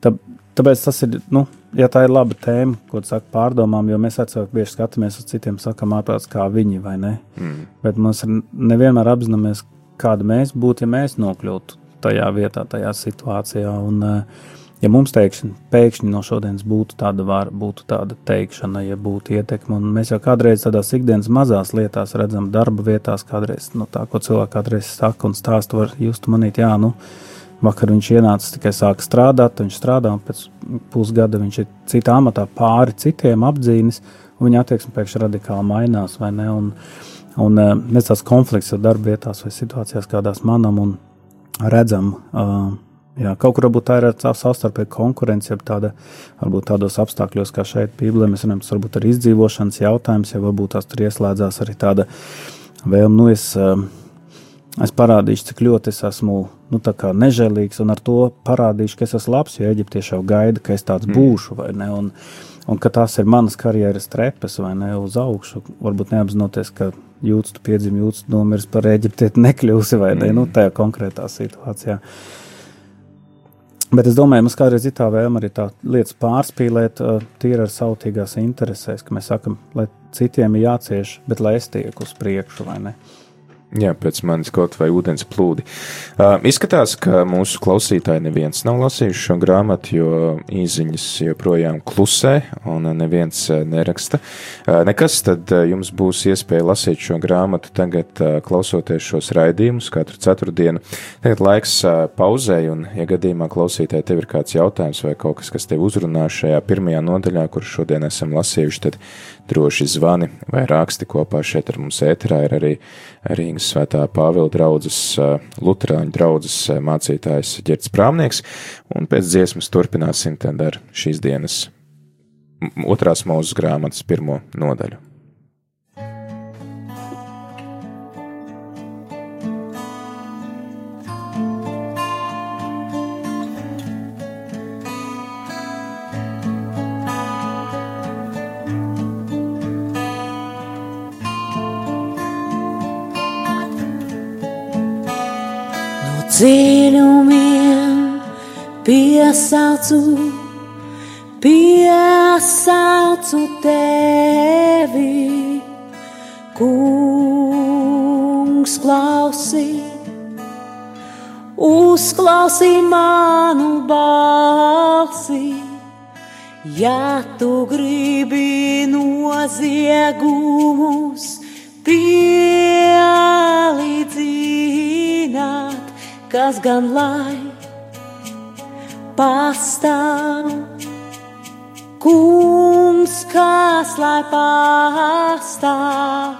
tā, tāpēc tas ir, nu, ja tā ir laba tēma, ko tu saki pārdomām, jo mēs cilvēki bieži skatāmies uz citiem, sakam, ārprāts kā viņi, vai ne. Mm. Bet mums nevienmēr apzināmies, kāda mēs būtu, ja mēs nokļūtu tajā vietā, tajā situācijā. Un, uh, ja mums teikšana, pēkšņi no šodienas būtu tāda vara, būtu tāda teikšana, ja būtu ietekme, un mēs jau kādreiz tādās ikdienas mazās lietās redzam, darba vietās, kādreiz no nu, tā, ko cilvēks kādreiz saka un stāsta, var just manīt, jā, nu, vakar viņš ienāca tikai sāka strādāt, viņš strādā, un pēc pusgada viņš ir citā amatā pāri citiem apdzīnis, un viņa attieksme pēkšņi radikāli mainās, un, un eh, mēs tās konflikts ar darba vietās vai situācijās kādās manam un redzam, uh, Jā, kaut kur varbūt tā ir savstarpēja konkurence, jeb tāda, varbūt tādos apstākļos, kā šeit Bībelē mēs runājam, tas varbūt ir izdzīvošanas jautājums, ja varbūt tās tur ieslēdzās arī tāda vēlme, nu es, um, es parādīšu, cik ļoti es esmu, nu nežēlīgs, un ar to parādīšu, ka es esmu labs, jo Eģiptieši jau gaida, ka es tāds mm. būšu, vai ne, un, un ka tās ir manas karjeras trepes, vai ne, uz augšu, varbūt neapzinoties, ka jūtas, tu piedzim, jūtas, nomirs par Eģiptieti nekļūsi, vai ne, mm. nu tajā konkrētā situācijā. Bet es domāju, mums kādreiz ir tā vēlme arī tā lietas pārspīlēt, uh, tīri ar sautīgās interesēs, ka mēs sakam, lai citiem ir jācieš, bet lai es tieku uz priekšu vai ne. Uh, Jā, pēc manis kaut vai ūdens plūdi. Uh, izskatās, ka mūsu klausītāji neviens nav lasījuši šo grāmatu, jo īziņas joprojām klusē un neviens neraksta. Uh, nekas, tad jums būs iespēja lasīt šo grāmatu tagad, uh, klausoties šos raidījumus katru ceturtdienu. Tagad laiks uh, pauzē, un, ja gadījumā klausītāji tev ir kāds jautājums vai kaut kas, kas tev uzrunā šajā pirmajā nodaļā, kur šodien esam lasījuši, tad droši zvani vai raksti kopā šeit ar mums ēterā ir arī Rīgas svētā Pāvila draudzes, Luterāņu draudzes mācītājs Ģerts Prāmnieks, un pēc dziesmas turpināsim tad ar šīs dienas otrās mūzes grāmatas pirmo nodaļu. Dziļumiem piesaucu, piesaucu tevi, kungs, klausī, uzklausī manu balsi. Ja tu gribi noziegumus pielīdzināt, kas gan lai pastāv. Kungs, kas lai pastāv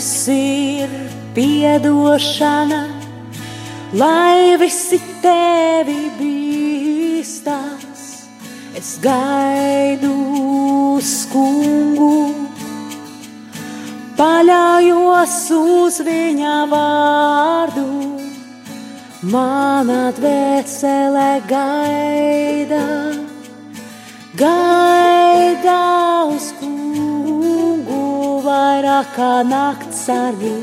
Izraēlā. piedošana, lai visi tevi bīstās. Es gaidu skungu, paļaujos uz viņa vārdu. Mana dvēsele gaida, gaida uz kungu vairāk kā nakts arī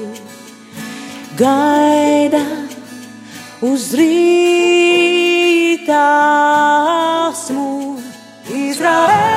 gaida uz rītāsmu Izraēlu.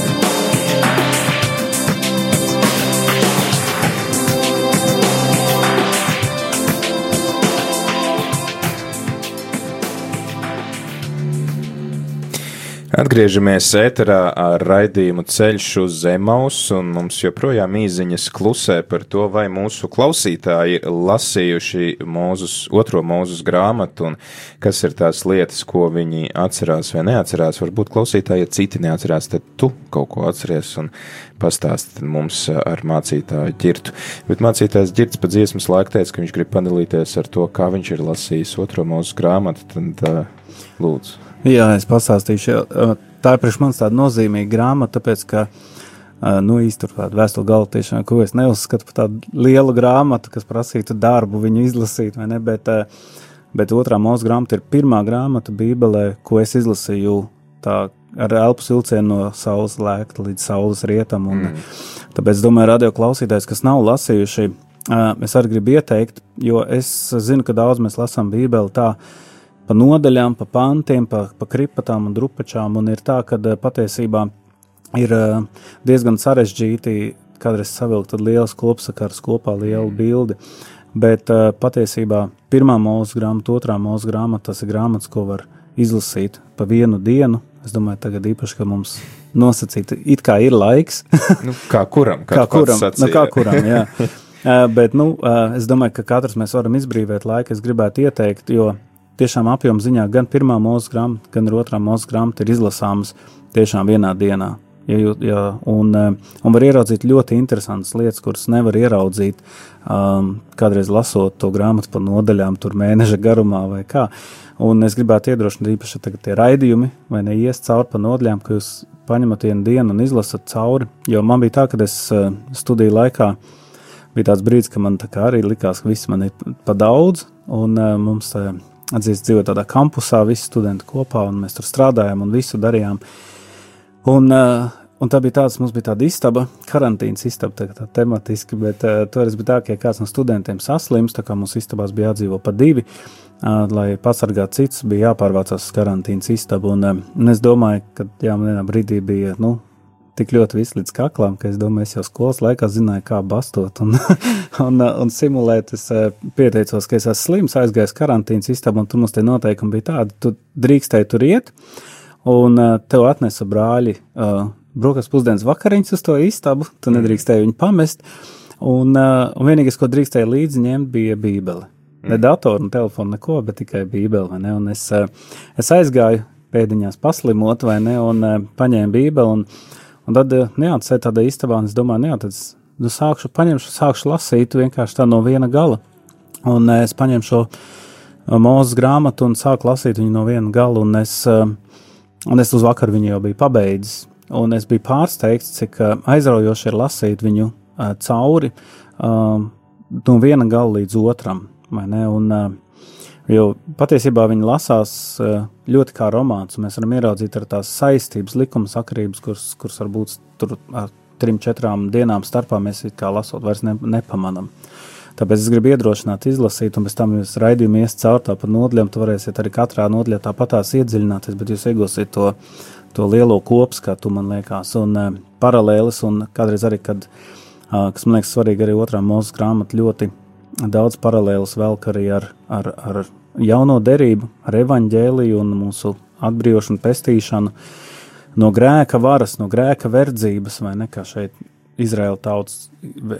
Atgriežamies ēterā ar raidījumu Ceļš uz Zemaus, un mums joprojām īziņas klusē par to, vai mūsu klausītāji ir lasījuši mūzus, otro mūzus grāmatu, un kas ir tās lietas, ko viņi atcerās vai neatcerās. Varbūt klausītāji, ja citi neatcerās, tad tu kaut ko atceries un pastāst mums ar mācītāju ģirtu. Bet mācītājs ģirts pa dziesmas laiku teica, ka viņš grib padalīties ar to, kā viņš ir lasījis otro mūzu grāmatu, tad uh, lūdzu. Jā, es pastāstīšu. jā, Tā ir priekš manis tāda nozīmīga grāmata, tāpēc, ka, ā, nu, tur tāda vēstule galva tiešām, ko es neuzskatu par tādu lielu grāmatu, kas prasītu darbu viņu izlasīt, vai ne, bet, ā, bet otrā mūsu grāmata ir pirmā grāmata Bībelē, ko es izlasīju tā ar elpu silcienu no saules lēkta līdz saules rietam, un mm. tāpēc, es domāju, radio klausītājs, kas nav lasījuši, es arī gribu ieteikt, jo es zinu, ka daudz mēs lasām Bībeli tā, pa nodaļām, pa pantiem, pa, pa kripatām un drupačām. Un ir tā, ka patiesībā ir diezgan sarežģīti kādreiz savilkt liels kopsakars kopā, lielu bildi. Bet eh, patiesībā pirmā mūža grāmata, otrā mūža grāmata, tas ir grāmatas, ko var izlasīt pa vienu dienu. Es domāju, tagad īpaši, ka mums nosacīta, it kā ir laiks. Nu, kā kuram? kā kuram? Nu, kā kuram, jā. Uh, bet, nu, uh, es domāju, ka katrs mēs varam izbrīvot laiku. Es gribētu ieteikt, jo tiešām apjoma ziņā gan pirmā mūža grāmata, gan otrā mūža grāmata ir izlasāmas tiešām vienā dienā. Ja, jū- ja, un, eh, un var ieraudzīt ļoti interesantas lietas, kuras nevar ieraudzīt um, kādreiz lasot to grāmatu pa nodaļām, tur mēneša garumā vai kā. Un es gribētu iedrošināt, īpaši tagad tie raidījumi, vai ne ies cauri pa nodaļām, ka jūs paņemat vienu dienu un izlasat cauri. Jo man bija tā, ka es uh, studiju laikā bija tāds brīdis, ka man arī likās, ka viss man ir pa daudz, un uh, mums tā atzīst dzīvo tādā kampusā, visi studenti kopā, un mēs tur strādājām un visu darījām. Uh, un tā bija tāds, mums bija tāda istaba, karantīnas istaba, tā, tā tematiski, bet uh, toreiz bija tā, ka, ja kāds no studentiem saslims, tā kā mums istabās bija jādzīvo pa divi, uh, lai pasargātu citus, bija jāpārvācās uz karantīnas istabu, un, uh, un es domāju, ka, jā, man vienā brīdī bija, nu, tik ļoti viss līdz kaklam, ka es domāju, es jau skolas laikā zināju, kā bastot un, un, un simulēt. Es eh, pieteicos, ka es esmu slims, aizgājis karantīnas istabā, un tur mums tie noteikumi bija tādi, tu drīkstēji tur iet, un eh, tev atnesa brāļi uh, brokastu pusdienas vakariņas uz to istabu, tu nedrīkstēji viņu pamest, un, uh, un vienīgais, ko drīkstēji līdzi ņemt, bija bībele. Ne datoru, ne telefonu, neko, bet tikai bībeli? Un es, uh, es aizgāju pēdiņās paslimot, vai ne, un uh, paņēmu bībeli, un, un tad, uh, jā, tas ir tādā istabā, un es domāju, nu jā, tad es nu, sākšu, paņemšu, sākšu lasīt vienkārši tā no viena gala. Un uh, es paņēmu šo uh, mūzes grāmatu un sāku lasīt viņu no viena gala, un es, uh, un es uz vakaru viņu jau biju pabeidzis. Un es biju pārsteigts, cik uh, aizraujoši ir lasīt viņu uh, cauri uh, no viena gala līdz otram. Un, uh, Jo patiesībā viņi lasās uh, ļoti kā romāns, un mēs varam ieraudzīt ar tās saistības, likuma sakarības, kuras, kuras varbūt tur ar trim, četrām dienām starpā mēs kā lasot vairs ne, nepamanām. Tāpēc es gribu iedrošināt, izlasīt, un pēc tam jūs raidījumi ies caur tā pa nodaļām. Jūs varēsiet arī katrā nodaļā tāpatās iedziļināties, bet jūs iegūsiet to, to lielo kopskatu, man liekas, un uh, paralēlis, un kādreiz arī, kad, uh, kas man liekas svarīgi, arī otrā mūzes grāmata ļoti daudz paralēlus velk arī ar, ar, ar jauno derību, ar evaņģēliju un mūsu atbrīvošanu, pestīšanu no grēka varas, no grēka verdzības, vai ne kā šeit Izraēla tautas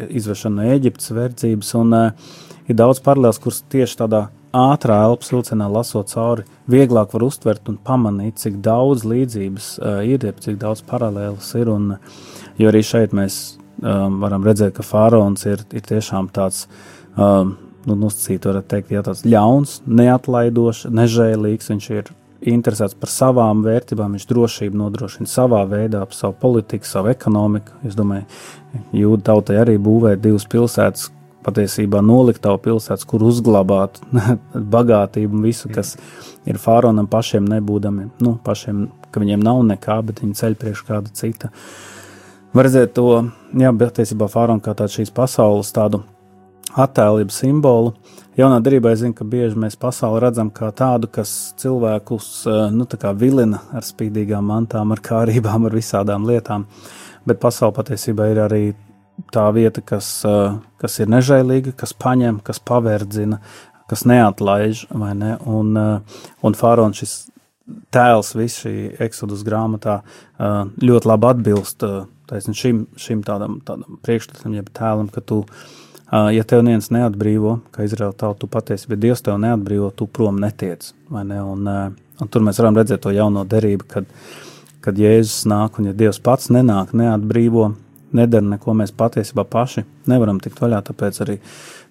izvešana no Eģiptes verdzības. Un uh, ir daudz paralēls, kuras tieši tādā ātrā elpas vilcienā lasot cauri, vieglāk var uztvert un pamanīt, cik daudz līdzības uh, ir, cik daudz paralēlas ir. Un, jo arī šeit mēs um, varam redzēt, ka faraons ir, ir tiešām tāds. Um, nu, nosacīt, varētu teikt, ja tāds ļauns, neatlaidošs, nežēlīgs. Viņš ir interesēts par savām vērtībām, viņš drošību nodrošina savā veidā, par savu politiku, savu ekonomiku. Es domāju, jūda tautai arī būvēt divas pilsētas, patiesībā noliktavu pilsētas, kur uzglabāt bagātību un visu, kas ir fāronam pašiem nebūdami, nu, pašiem, ka viņiem nav nekā, bet viņi ceļ priekš kāda cita. Var redzēt to, jā, bet patiesībā fārona kā tādu šīs pasaules tādu attēlību simbolu. Jaunā darbā es zinu, ka bieži mēs pasauli redzam kā tādu, kas cilvēkus eh, nu, vilina ar spīdīgām mantām, ar kārībām, ar visādām lietām. Bet pasaule patiesībā ir arī tā vieta, kas, eh, kas ir nežēlīga, kas paņem, kas paverdzina, kas neatlaiž. Ne? Un, eh, un Fārons šis tēls visā šī eksodus grāmatā ļoti labi atbilst taisn, šim, šim tādam, tādam priekšstatam, jeb tēlam, ka tu esi Ja tev neviens neatbrīvo, kā Izraēla tauta, tu patiesi, bet Dievs tev neatbrīvo, tu prom netiec. Ne? Un, un tur mēs varam redzēt to jauno derību, kad, kad Jēzus nāk un ja Dievs pats nenāk, neatbrīvo, nedara neko, mēs patiesībā paši nevaram tikt vaļā. Tāpēc arī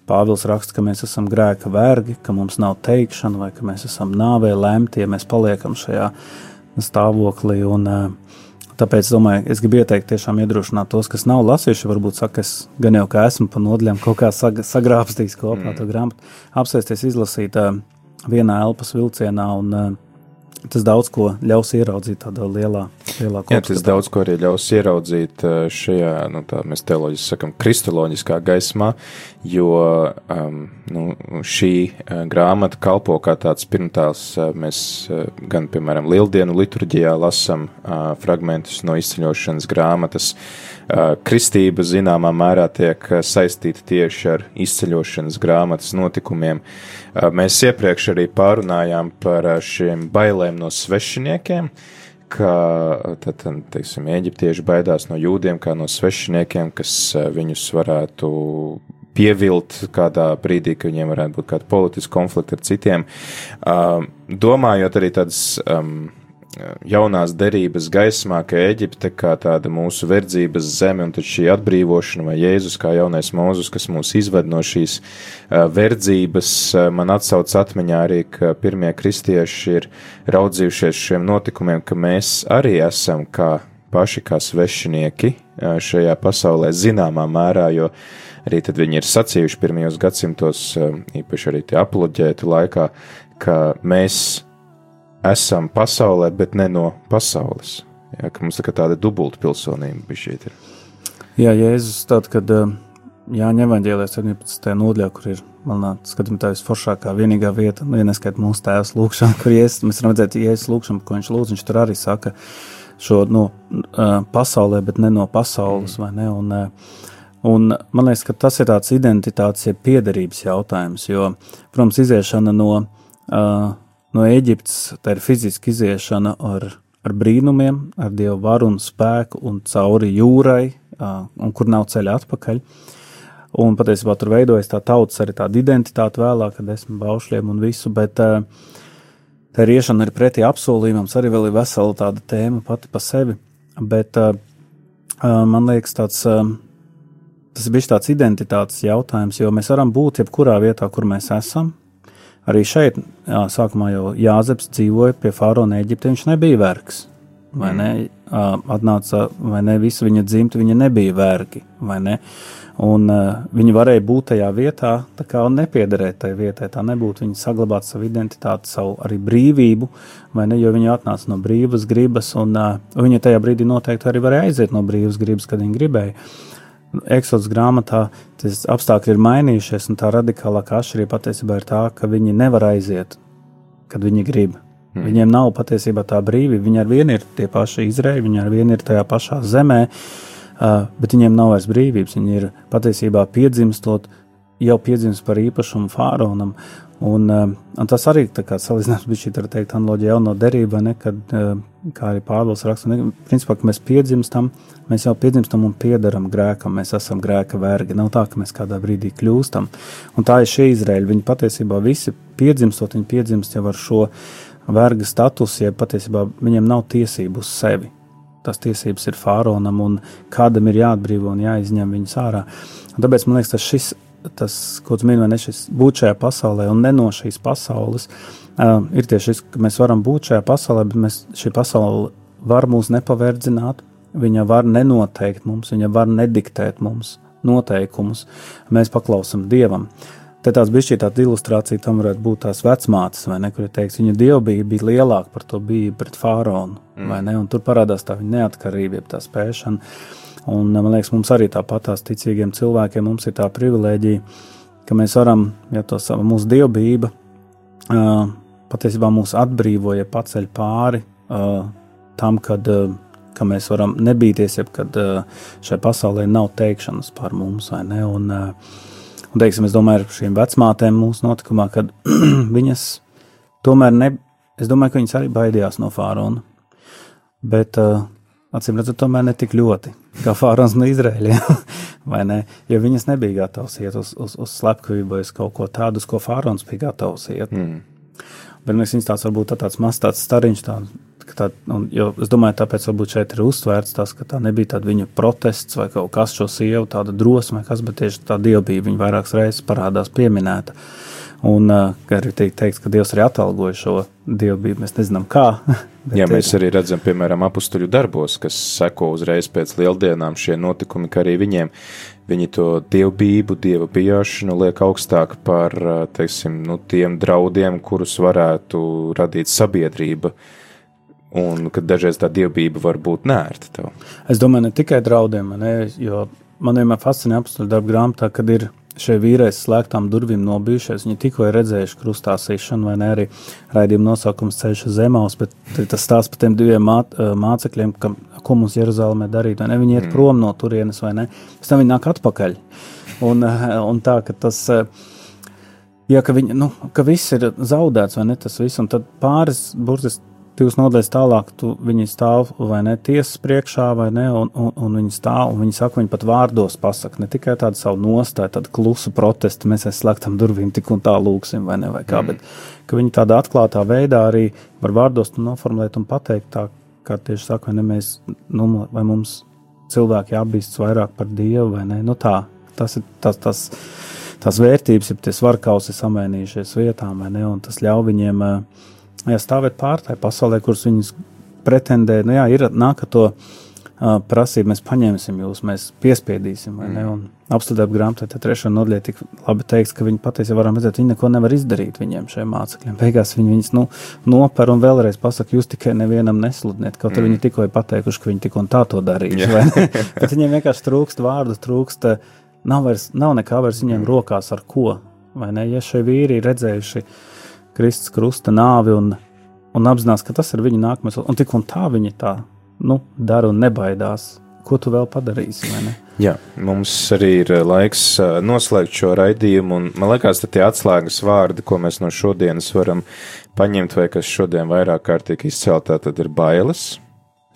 Pāvils raksta, ka mēs esam grēka vergi, ka mums nav teikšana, vai ka mēs esam nāvē lemti, ja mēs paliekam šajā stāvoklī. Un, uh, Tāpēc es domāju, es gribu ieteikt, tiešām iedrošināt tos, kas nav lasījuši. Varbūt saka, es gan jau kā esmu pa nodaļām kaut kā sag sagrābstījis kopā mm. to grāmatu, apsēsties, izlasīt uh, vienā elpas vilcienā un uh, tas daudz ko ļaus ieraudzīt tādā lielā, lielā kontekstā. Jā, tas daudz ko arī ļaus ieraudzīt eh, šajā, nu, tā mēs teoloģiski sakam, kristoloģiskā gaismā, jo um, nu, šī uh, grāmata kalpo kā tāds pirmtāls, uh, mēs gan, piemēram, Lieldienu liturģijā lasam uh, fragmentus no izceļošanas grāmatas, kristība zināmā mērā tiek saistīta tieši ar izceļošanas grāmatas notikumiem. Mēs iepriekš arī pārunājām par šiem bailēm no svešiniekiem, ka tad, teiksim, eģiptieši baidās no jūdiem kā no svešiniekiem, kas viņus varētu pievilt kādā brīdī, ka viņiem varētu būt kāda politiska konflikta ar citiem. Domājot arī tādas um, jaunās derības gaismā, ka Eģipte kā tāda mūsu verdzības zeme un šī atbrīvošana vai Jēzus kā jaunais mūzus, kas mūs izved no šīs verdzības, man atsauc atmiņā arī, ka pirmie kristieši ir raudzījušies šiem notikumiem, ka mēs arī esam kā paši kā svešinieki šajā pasaulē zināmā mērā, jo arī tad viņi ir sacījuši pirmajos gadsimtos, īpaši arī tie apoloģēti laikā, ka mēs esam pasaulē, bet ne no pasaules. Jā, ka mums tā tāda dubulta pilsonība bija šeit. Ir. Jā, Jēzus tad, kad eh, Jāņa evaņģēlēs 17. nodaļā, kur ir, manuprāt, skatījumā tā visforšākā vienīgā vieta, nu, ja neskait mūsu tēvs lūkšana, kur Jēzus, mēs varam redzēt, Jēzus lūkšana, ko viņš lūdz, viņš tur arī saka šo no uh, pasaulē, bet ne no pasaules, mm. vai ne? Un, uh, Un man liekas, ka tas ir tāds identitātes, ja piederības jautājums, jo, protams, iziešana no uh, no Eģiptes, tā ir fiziska iziešana ar, ar brīnumiem, ar dievu varu un spēku un cauri jūrai, un kur nav ceļa atpakaļ. Un patiesībā tur veidojas tā tautas arī tāda identitāte vēlāk, kad esmu baušļiem un visu, bet tā ir iešana arī pretī apsolījumam, arī vēl ir vesela tāda tēma pati pa sevi. Bet man liekas, tāds, tas ir bijis tāds identitātes jautājums, jo mēs varam būt jebkurā vietā, kur mēs esam, Arī šeit, jā, sākumā jau Jāzeps dzīvoja pie Fārona Eģipte, viņš nebija vergs. vai ne? Uh, atnāca, vai ne, visa viņa dzimta, viņa nebija vergi, vai ne? Un uh, viņi varēja būt tajā vietā, tā kā nepiederēt tajā vietai, tā nebūtu viņi saglabāt savu identitāti, savu arī brīvību, vai ne, jo viņi atnāca no brīvas gribas, un uh, viņi tajā brīdī noteikti arī varēja aiziet no brīvas gribas, kad viņi gribēja. Eksodas grāmatā tas apstākļi ir mainījušies, un tā radikālākā atšķirība patiesībā ir tā, ka viņi nevar aiziet, kad viņi grib. Mm. Viņiem nav patiesībā tā brīvība. Viņi ar vienu ir tie paši izrēļi, viņi ar vienu ir tajā pašā zemē, uh, bet viņiem nav vairs brīvības. Viņi ir patiesībā piedzimstot, jau piedzimst par īpašumu fāronam. Un, uh, un tas arī salīdzinājums bija šī teikt, analoģija jauno derību, ne, kad, uh, kā arī Pāvils raksta, ne, principā, ka mēs piedzimstam, mēs jau piedzimstam un piedaram grēkam, mēs esam grēka vergi. Nav tā, ka mēs kādā brīdī kļūstam. Un tā ir šie izrēļi. Viņi patiesībā visi piedzimstot, viņi piedzimst jau ar šo verga status, ja patiesībā viņiem nav tiesību uz sevi. Tas tiesības ir fāronam, un kādam ir jāatbrīvo un jāizņem viņus ārā. Un tāpēc man liekas, tas, šis, tas ko vai ne šis būt šajā pasaulē un ne no šīs pasaules, uh, ir tieši šis, ka mēs varam būt šajā pasaulē, bet mēs, šī pasaule var mūs nepaverdzināt, viņa var nenoteikt mums, viņa var nediktēt mums noteikumus. Mēs paklausam Dievam. Uh, Te tās bija tāda ilustrācija, tam varētu būt tās vecmātes, vai ne, kur ir teikts, viņa dievbija bija lielāka par to bija pret fāraonu, mm. vai ne, un tur parādās tā viņa neatkarība, tā spēšana. Un man liekas, mums arī tāpat tās ticīgiem cilvēkiem ir tā privilēģija, ka mēs varam, ja to savu mūsu dievbijība, uh, patiesībā mūs atbrīvoja, paceļ pāri uh, tam, kad, uh, ka mēs varam nebīties, jeb kad uh, šai pasaulē nav teikšanas par mums, vai ne, un uh, Un, teiksim, es domāju, ar šīm vecmātēm mūsu notikumā, kad viņas tomēr ne, es domāju, ka viņas arī baidījās no fārona. Bet, uh, acīm redzot, tomēr ne tik ļoti kā fārons no Izraēļiem. Vai ne? Jo viņas nebija gatavas iet uz, uz, uz slepkavību vai uz kaut ko tādu, uz ko fārons bija gatavs iet. Mm. Bet mēs viņus tāds varbūt tā tāds mazs tāds stariņš, tāds Tā, un, jo es domāju, tāpēc varbūt šeit ir uztvērts tas, ka tā nebija tāda viņa protests vai kaut kas šo sievu, tāda drosme, kas, bet tieši tā dievbija viņa vairākas reizes parādās pieminēta. Un uh, arī tiek teikts, ka Dievs arī atalgoja šo dievbijību. Mēs nezinām, kā. Jā, mēs arī redzam, piemēram, apakstuļu darbos, kas seko uzreiz pēc lieldienām šie notikumi, ka arī viņiem viņi to dievbijību, dieva bijāšanu liek augstāk par teiksim, nu, tiem draudiem, kurus varētu radīt sabiedrība. Un ka dažreiz tā dievbijība var būt nērta tev. Es domāju, ne tikai draudiem, ne, jo man vienmēr fascinē apstuļu darba grāmatā, kad ir šie vīrieši slēgtām durvīm nobijušies. Viņi tikko ir redzējuši krustā sīšanu, vai ne arī raidījuma nosaukums ceļš uz zemes, bet tas stāsta par tiem diviem mā, mācekļiem, ka, ko mums Jeruzalemē darīt. Viņi iet mm. prom no turienes, vai ne? Pēc tam viņi nāk atpakaļ. Un, un tā, ka tas. Jā, ka, viņi, nu, ka viss ir zaudēts, vai ne tas viss, un tad pāris burtiski divas nodaļas tālāk, tu, viņi stāv vai ne tiesas priekšā, vai ne, un, un, un viņi stāv, un viņi saka, viņi pat vārdos pasaka, ne tikai tādu savu nostāju, tādu klusu protestu, mēs aiz slēgtām durvīm tik un tā lūksim, vai ne, vai kā, mm. bet, ka viņi tādā atklātā veidā arī var vārdos noformulēt un pateikt tā, kā tieši saka, vai ne, mēs, nu, vai mums cilvēki jābīstas vairāk par Dievu, vai ne, nu tā, tas ir tas, tas, tās vērtības, ja tie svarkausi samainījušies vietām, vai ne, un tas ļauj viņiem uh, stāvēt pār tai pasaulē, kuras viņas pretendē. Nu, jā, ir nāk to uh, prasību, mēs paņemsim jūs, mēs piespiedīsim, vai ne? Un apstudēt grāmatā, tad trešā nodaļā tik labi teiks, ka viņi patiesībā varam redzēt, viņi neko nevar izdarīt viņiem šiem mācekļiem. Beigās viņi viņus nu, noper un vēlreiz pasaka, jūs tikai nevienam nesludiniet, kaut arī mm. viņi tikko ir pateikuši, ka viņi tik un tā to darīs. Bet viņiem vienkārši trūkst vārdu, trūkst, nav, vairs, nav nekā vairs viņiem mm. rokās ar ko. Vai ne? Ja šie vīri ir redzējuši, uh, Kristus krusta nāvi un, un apzinās, ka tas ir viņa nākamais. Un tik un tā viņi tā nu, dara un nebaidās. Ko tu vēl padarīsi? Jā, mums arī ir eh, laiks eh, noslēgt šo raidījumu, man liekas, tie atslēgas vārdi, ko mēs no šodienas varam paņemt, vai kas šodien vairāk kārtīgi izceltā, tad ir bailes,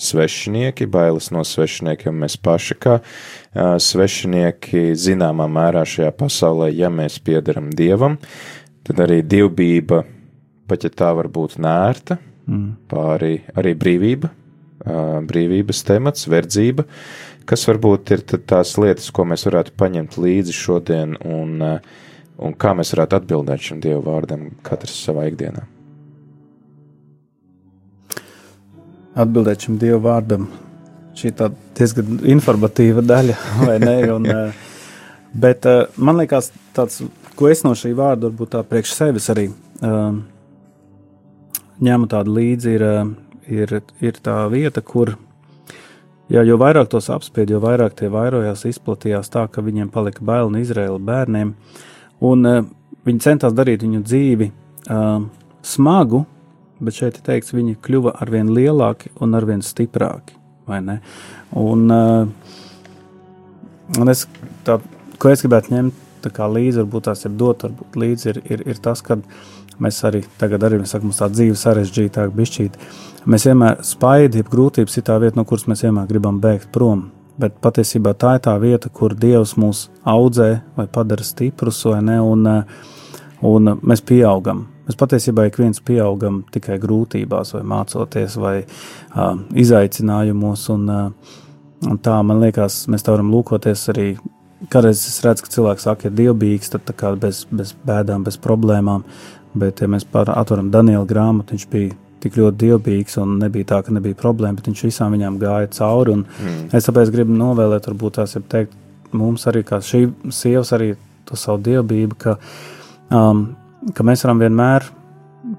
svešinieki, bailes no svešiniekiem mēs paši kā eh, svešinieki zināmā mērā šajā pasaulē, ja mēs piedaram Dievam, tad arī divbība pat ja tā var būt nērta, mm. pāri arī brīvība, brīvības temats, verdzība, kas varbūt ir tās lietas, ko mēs varētu paņemt līdzi šodien un, un kā mēs varētu atbildēt šim Dievu vārdam katrs savā ikdienā. atbildēt šim dievu vārdam. Šī ir diezgan informatīva daļa, vai ne? Un, bet man liekas, tāds, ko es no šī vārda varbūt tā priekš sevis arī uh, ņemu tādu līdzi, ir, uh, ir, ir tā vieta, kur Jā, jo vairāk tos apspied, jo vairāk tie vairojās, izplatījās tā, ka viņiem palika bail no Izraēla bērniem. Un uh, viņi centās darīt viņu dzīvi uh, smagu, bet šeit ir teikts, viņi kļuva arvien lielāki un arvien stiprāki. Un, uh, un es, tā, ko es gribētu ņemt līdzi, varbūt tās ir dot, varbūt līdzi ir, ir, ir tas, ka mēs arī tagad arī mēs sakam, tā dzīve sarežģītāk, bišķīt. Mēs vienmēr spaidi, grūtības ir tā vieta, no kuras mēs vienmēr gribam bēgt prom. Bet patiesībā tā ir tā vieta, kur Dievs mūs audzē vai padara stiprus, vai ne, un, un mēs pieaugam. Mēs patiesībā ik viens pieaugam tikai grūtībās, vai mācoties, vai uh, izaicinājumos. Un, uh, un tā man liekas, mēs tā varam lūkoties arī. Kādreiz es redzu, ka cilvēks saka, ir dievbijīgs, tad kā bez, bez bēdām, bez problēmām. Bet, ja mēs atveram Daniela grāmatu, viņš bija tik ļoti dievbijīgs un nebija tā, ka nebija problēma, bet viņš visām viņām gāja cauri. Mm. Es tāpēc gribu novēlēt, varbūt tās ir teikt mums arī, kā šī sievas arī to savu dievbijību, ka, um, ka mēs varam vienmēr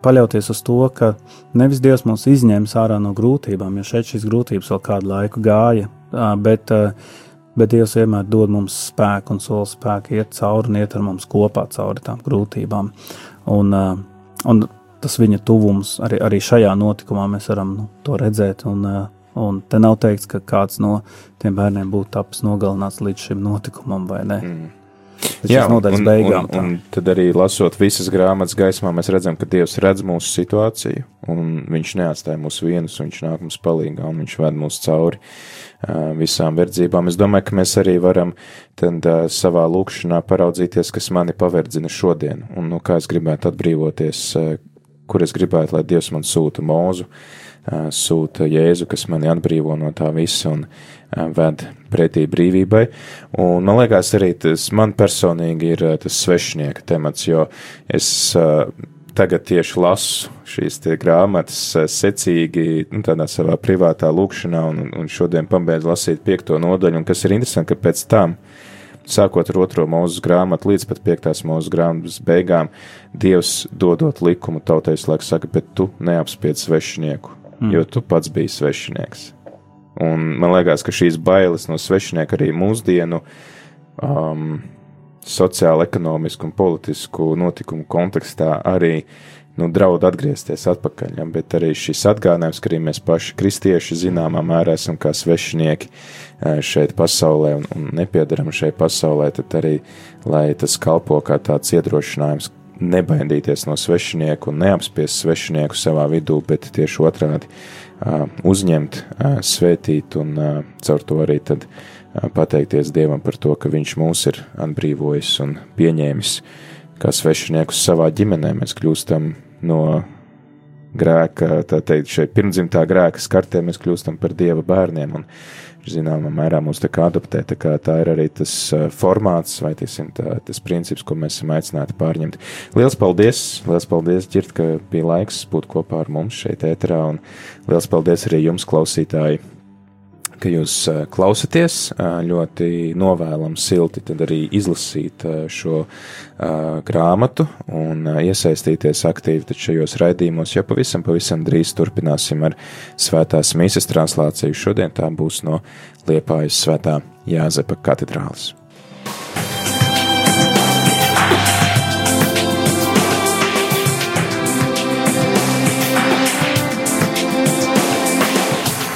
paļauties uz to, ka nevis Dievs mūs izņems ārā no grūtībām, jo šeit šīs grūtības vēl kādu laiku gāja, uh, bet, uh, bet Dievs vienmēr dod mums spēku un soli spēku iet cauri un iet ar mums kopā cauri tām grūtībām. Un, uh, un tas viņa tuvums arī, arī šajā notikumā mēs varam nu, to redzēt. Un, uh, un te nav teikts, ka kāds no tiem bērniem būtu tapis nogalināts līdz šim notikumam vai ne. Mm. Jā, un, beigām, un, un tad arī lasot visas grāmatas gaismā, mēs redzam, ka Dievs redz mūsu situāciju, un Viņš neatstāja mūs vienus, Viņš nāk mums palīdzīgā, un Viņš ved mūs cauri uh, visām verdzībām. Es domāju, ka mēs arī varam tad, savā lūkšanā paraudzīties, kas mani paverdzina šodien, un no kā es gribētu atbrīvoties, kur es gribētu, lai Dievs man sūta mūzu, sūta Jēzu, kas mani atbrīvo no tā visa un ved pretī brīvībai. Un man liekas, arī tas man personīgi ir tas svešinieka temats, jo es tagad tieši lasu šīs grāmatas secīgi, nu, tādā savā privātā lūkšanā, un, un šodien pabeidzu lasīt piekto nodaļu, un kas ir interesanti, ka pēc tam sākot ar otro mūzes grāmatu līdz pat piektās mūzes grāmatas beigām, Dievs dodot likumu tautai, laikam saka, bet tu neapspied svešinieku, mm. jo tu pats biji svešinieks. Un man liekas, ka šīs bailes no svešinieka arī mūsdienu um, sociālo, ekonomisku un politisku notikumu kontekstā arī nu, draud atgriezties atpakaļ, ja, bet arī šis atgādinājums, ka arī mēs paši kristieši zināmā mērā esam kā svešinieki šeit pasaulē un, un nepiedaram šai pasaulē, tad arī, lai tas kalpo kā tāds iedrošinājums nebaidīties no svešinieku un neapspiest svešinieku savā vidū, bet tieši otrādi uzņemt, svētīt un caur to arī tad pateikties Dievam par to, ka Viņš mūs ir atbrīvojis un pieņēmis kā svešiniekus savā ģimenē. Mēs kļūstam no grēka, tā teikt, šeit pirmdzimtā grēka skartē mēs kļūstam par dieva bērniem. Un, Zināmā mērā mūs tā kā adaptē, tā, kā tā ir arī tas formāts vai tiesim, tā, tas princips, ko mēs esam aicināti pārņemt. Lielas paldies, liels paldies, Ģirt, ka bija laiks būt kopā ar mums šeit ēterā, un liels paldies arī jums, klausītāji, ka jūs klausāties. Ļoti novēlam silti arī izlasīt šo grāmatu un iesaistīties aktīvi šajos raidījumos, jo pavisam, pavisam drīz turpināsim ar svētās mīsas translāciju. Šodien tā būs no Liepājas svētā Jāzepa katedrālis.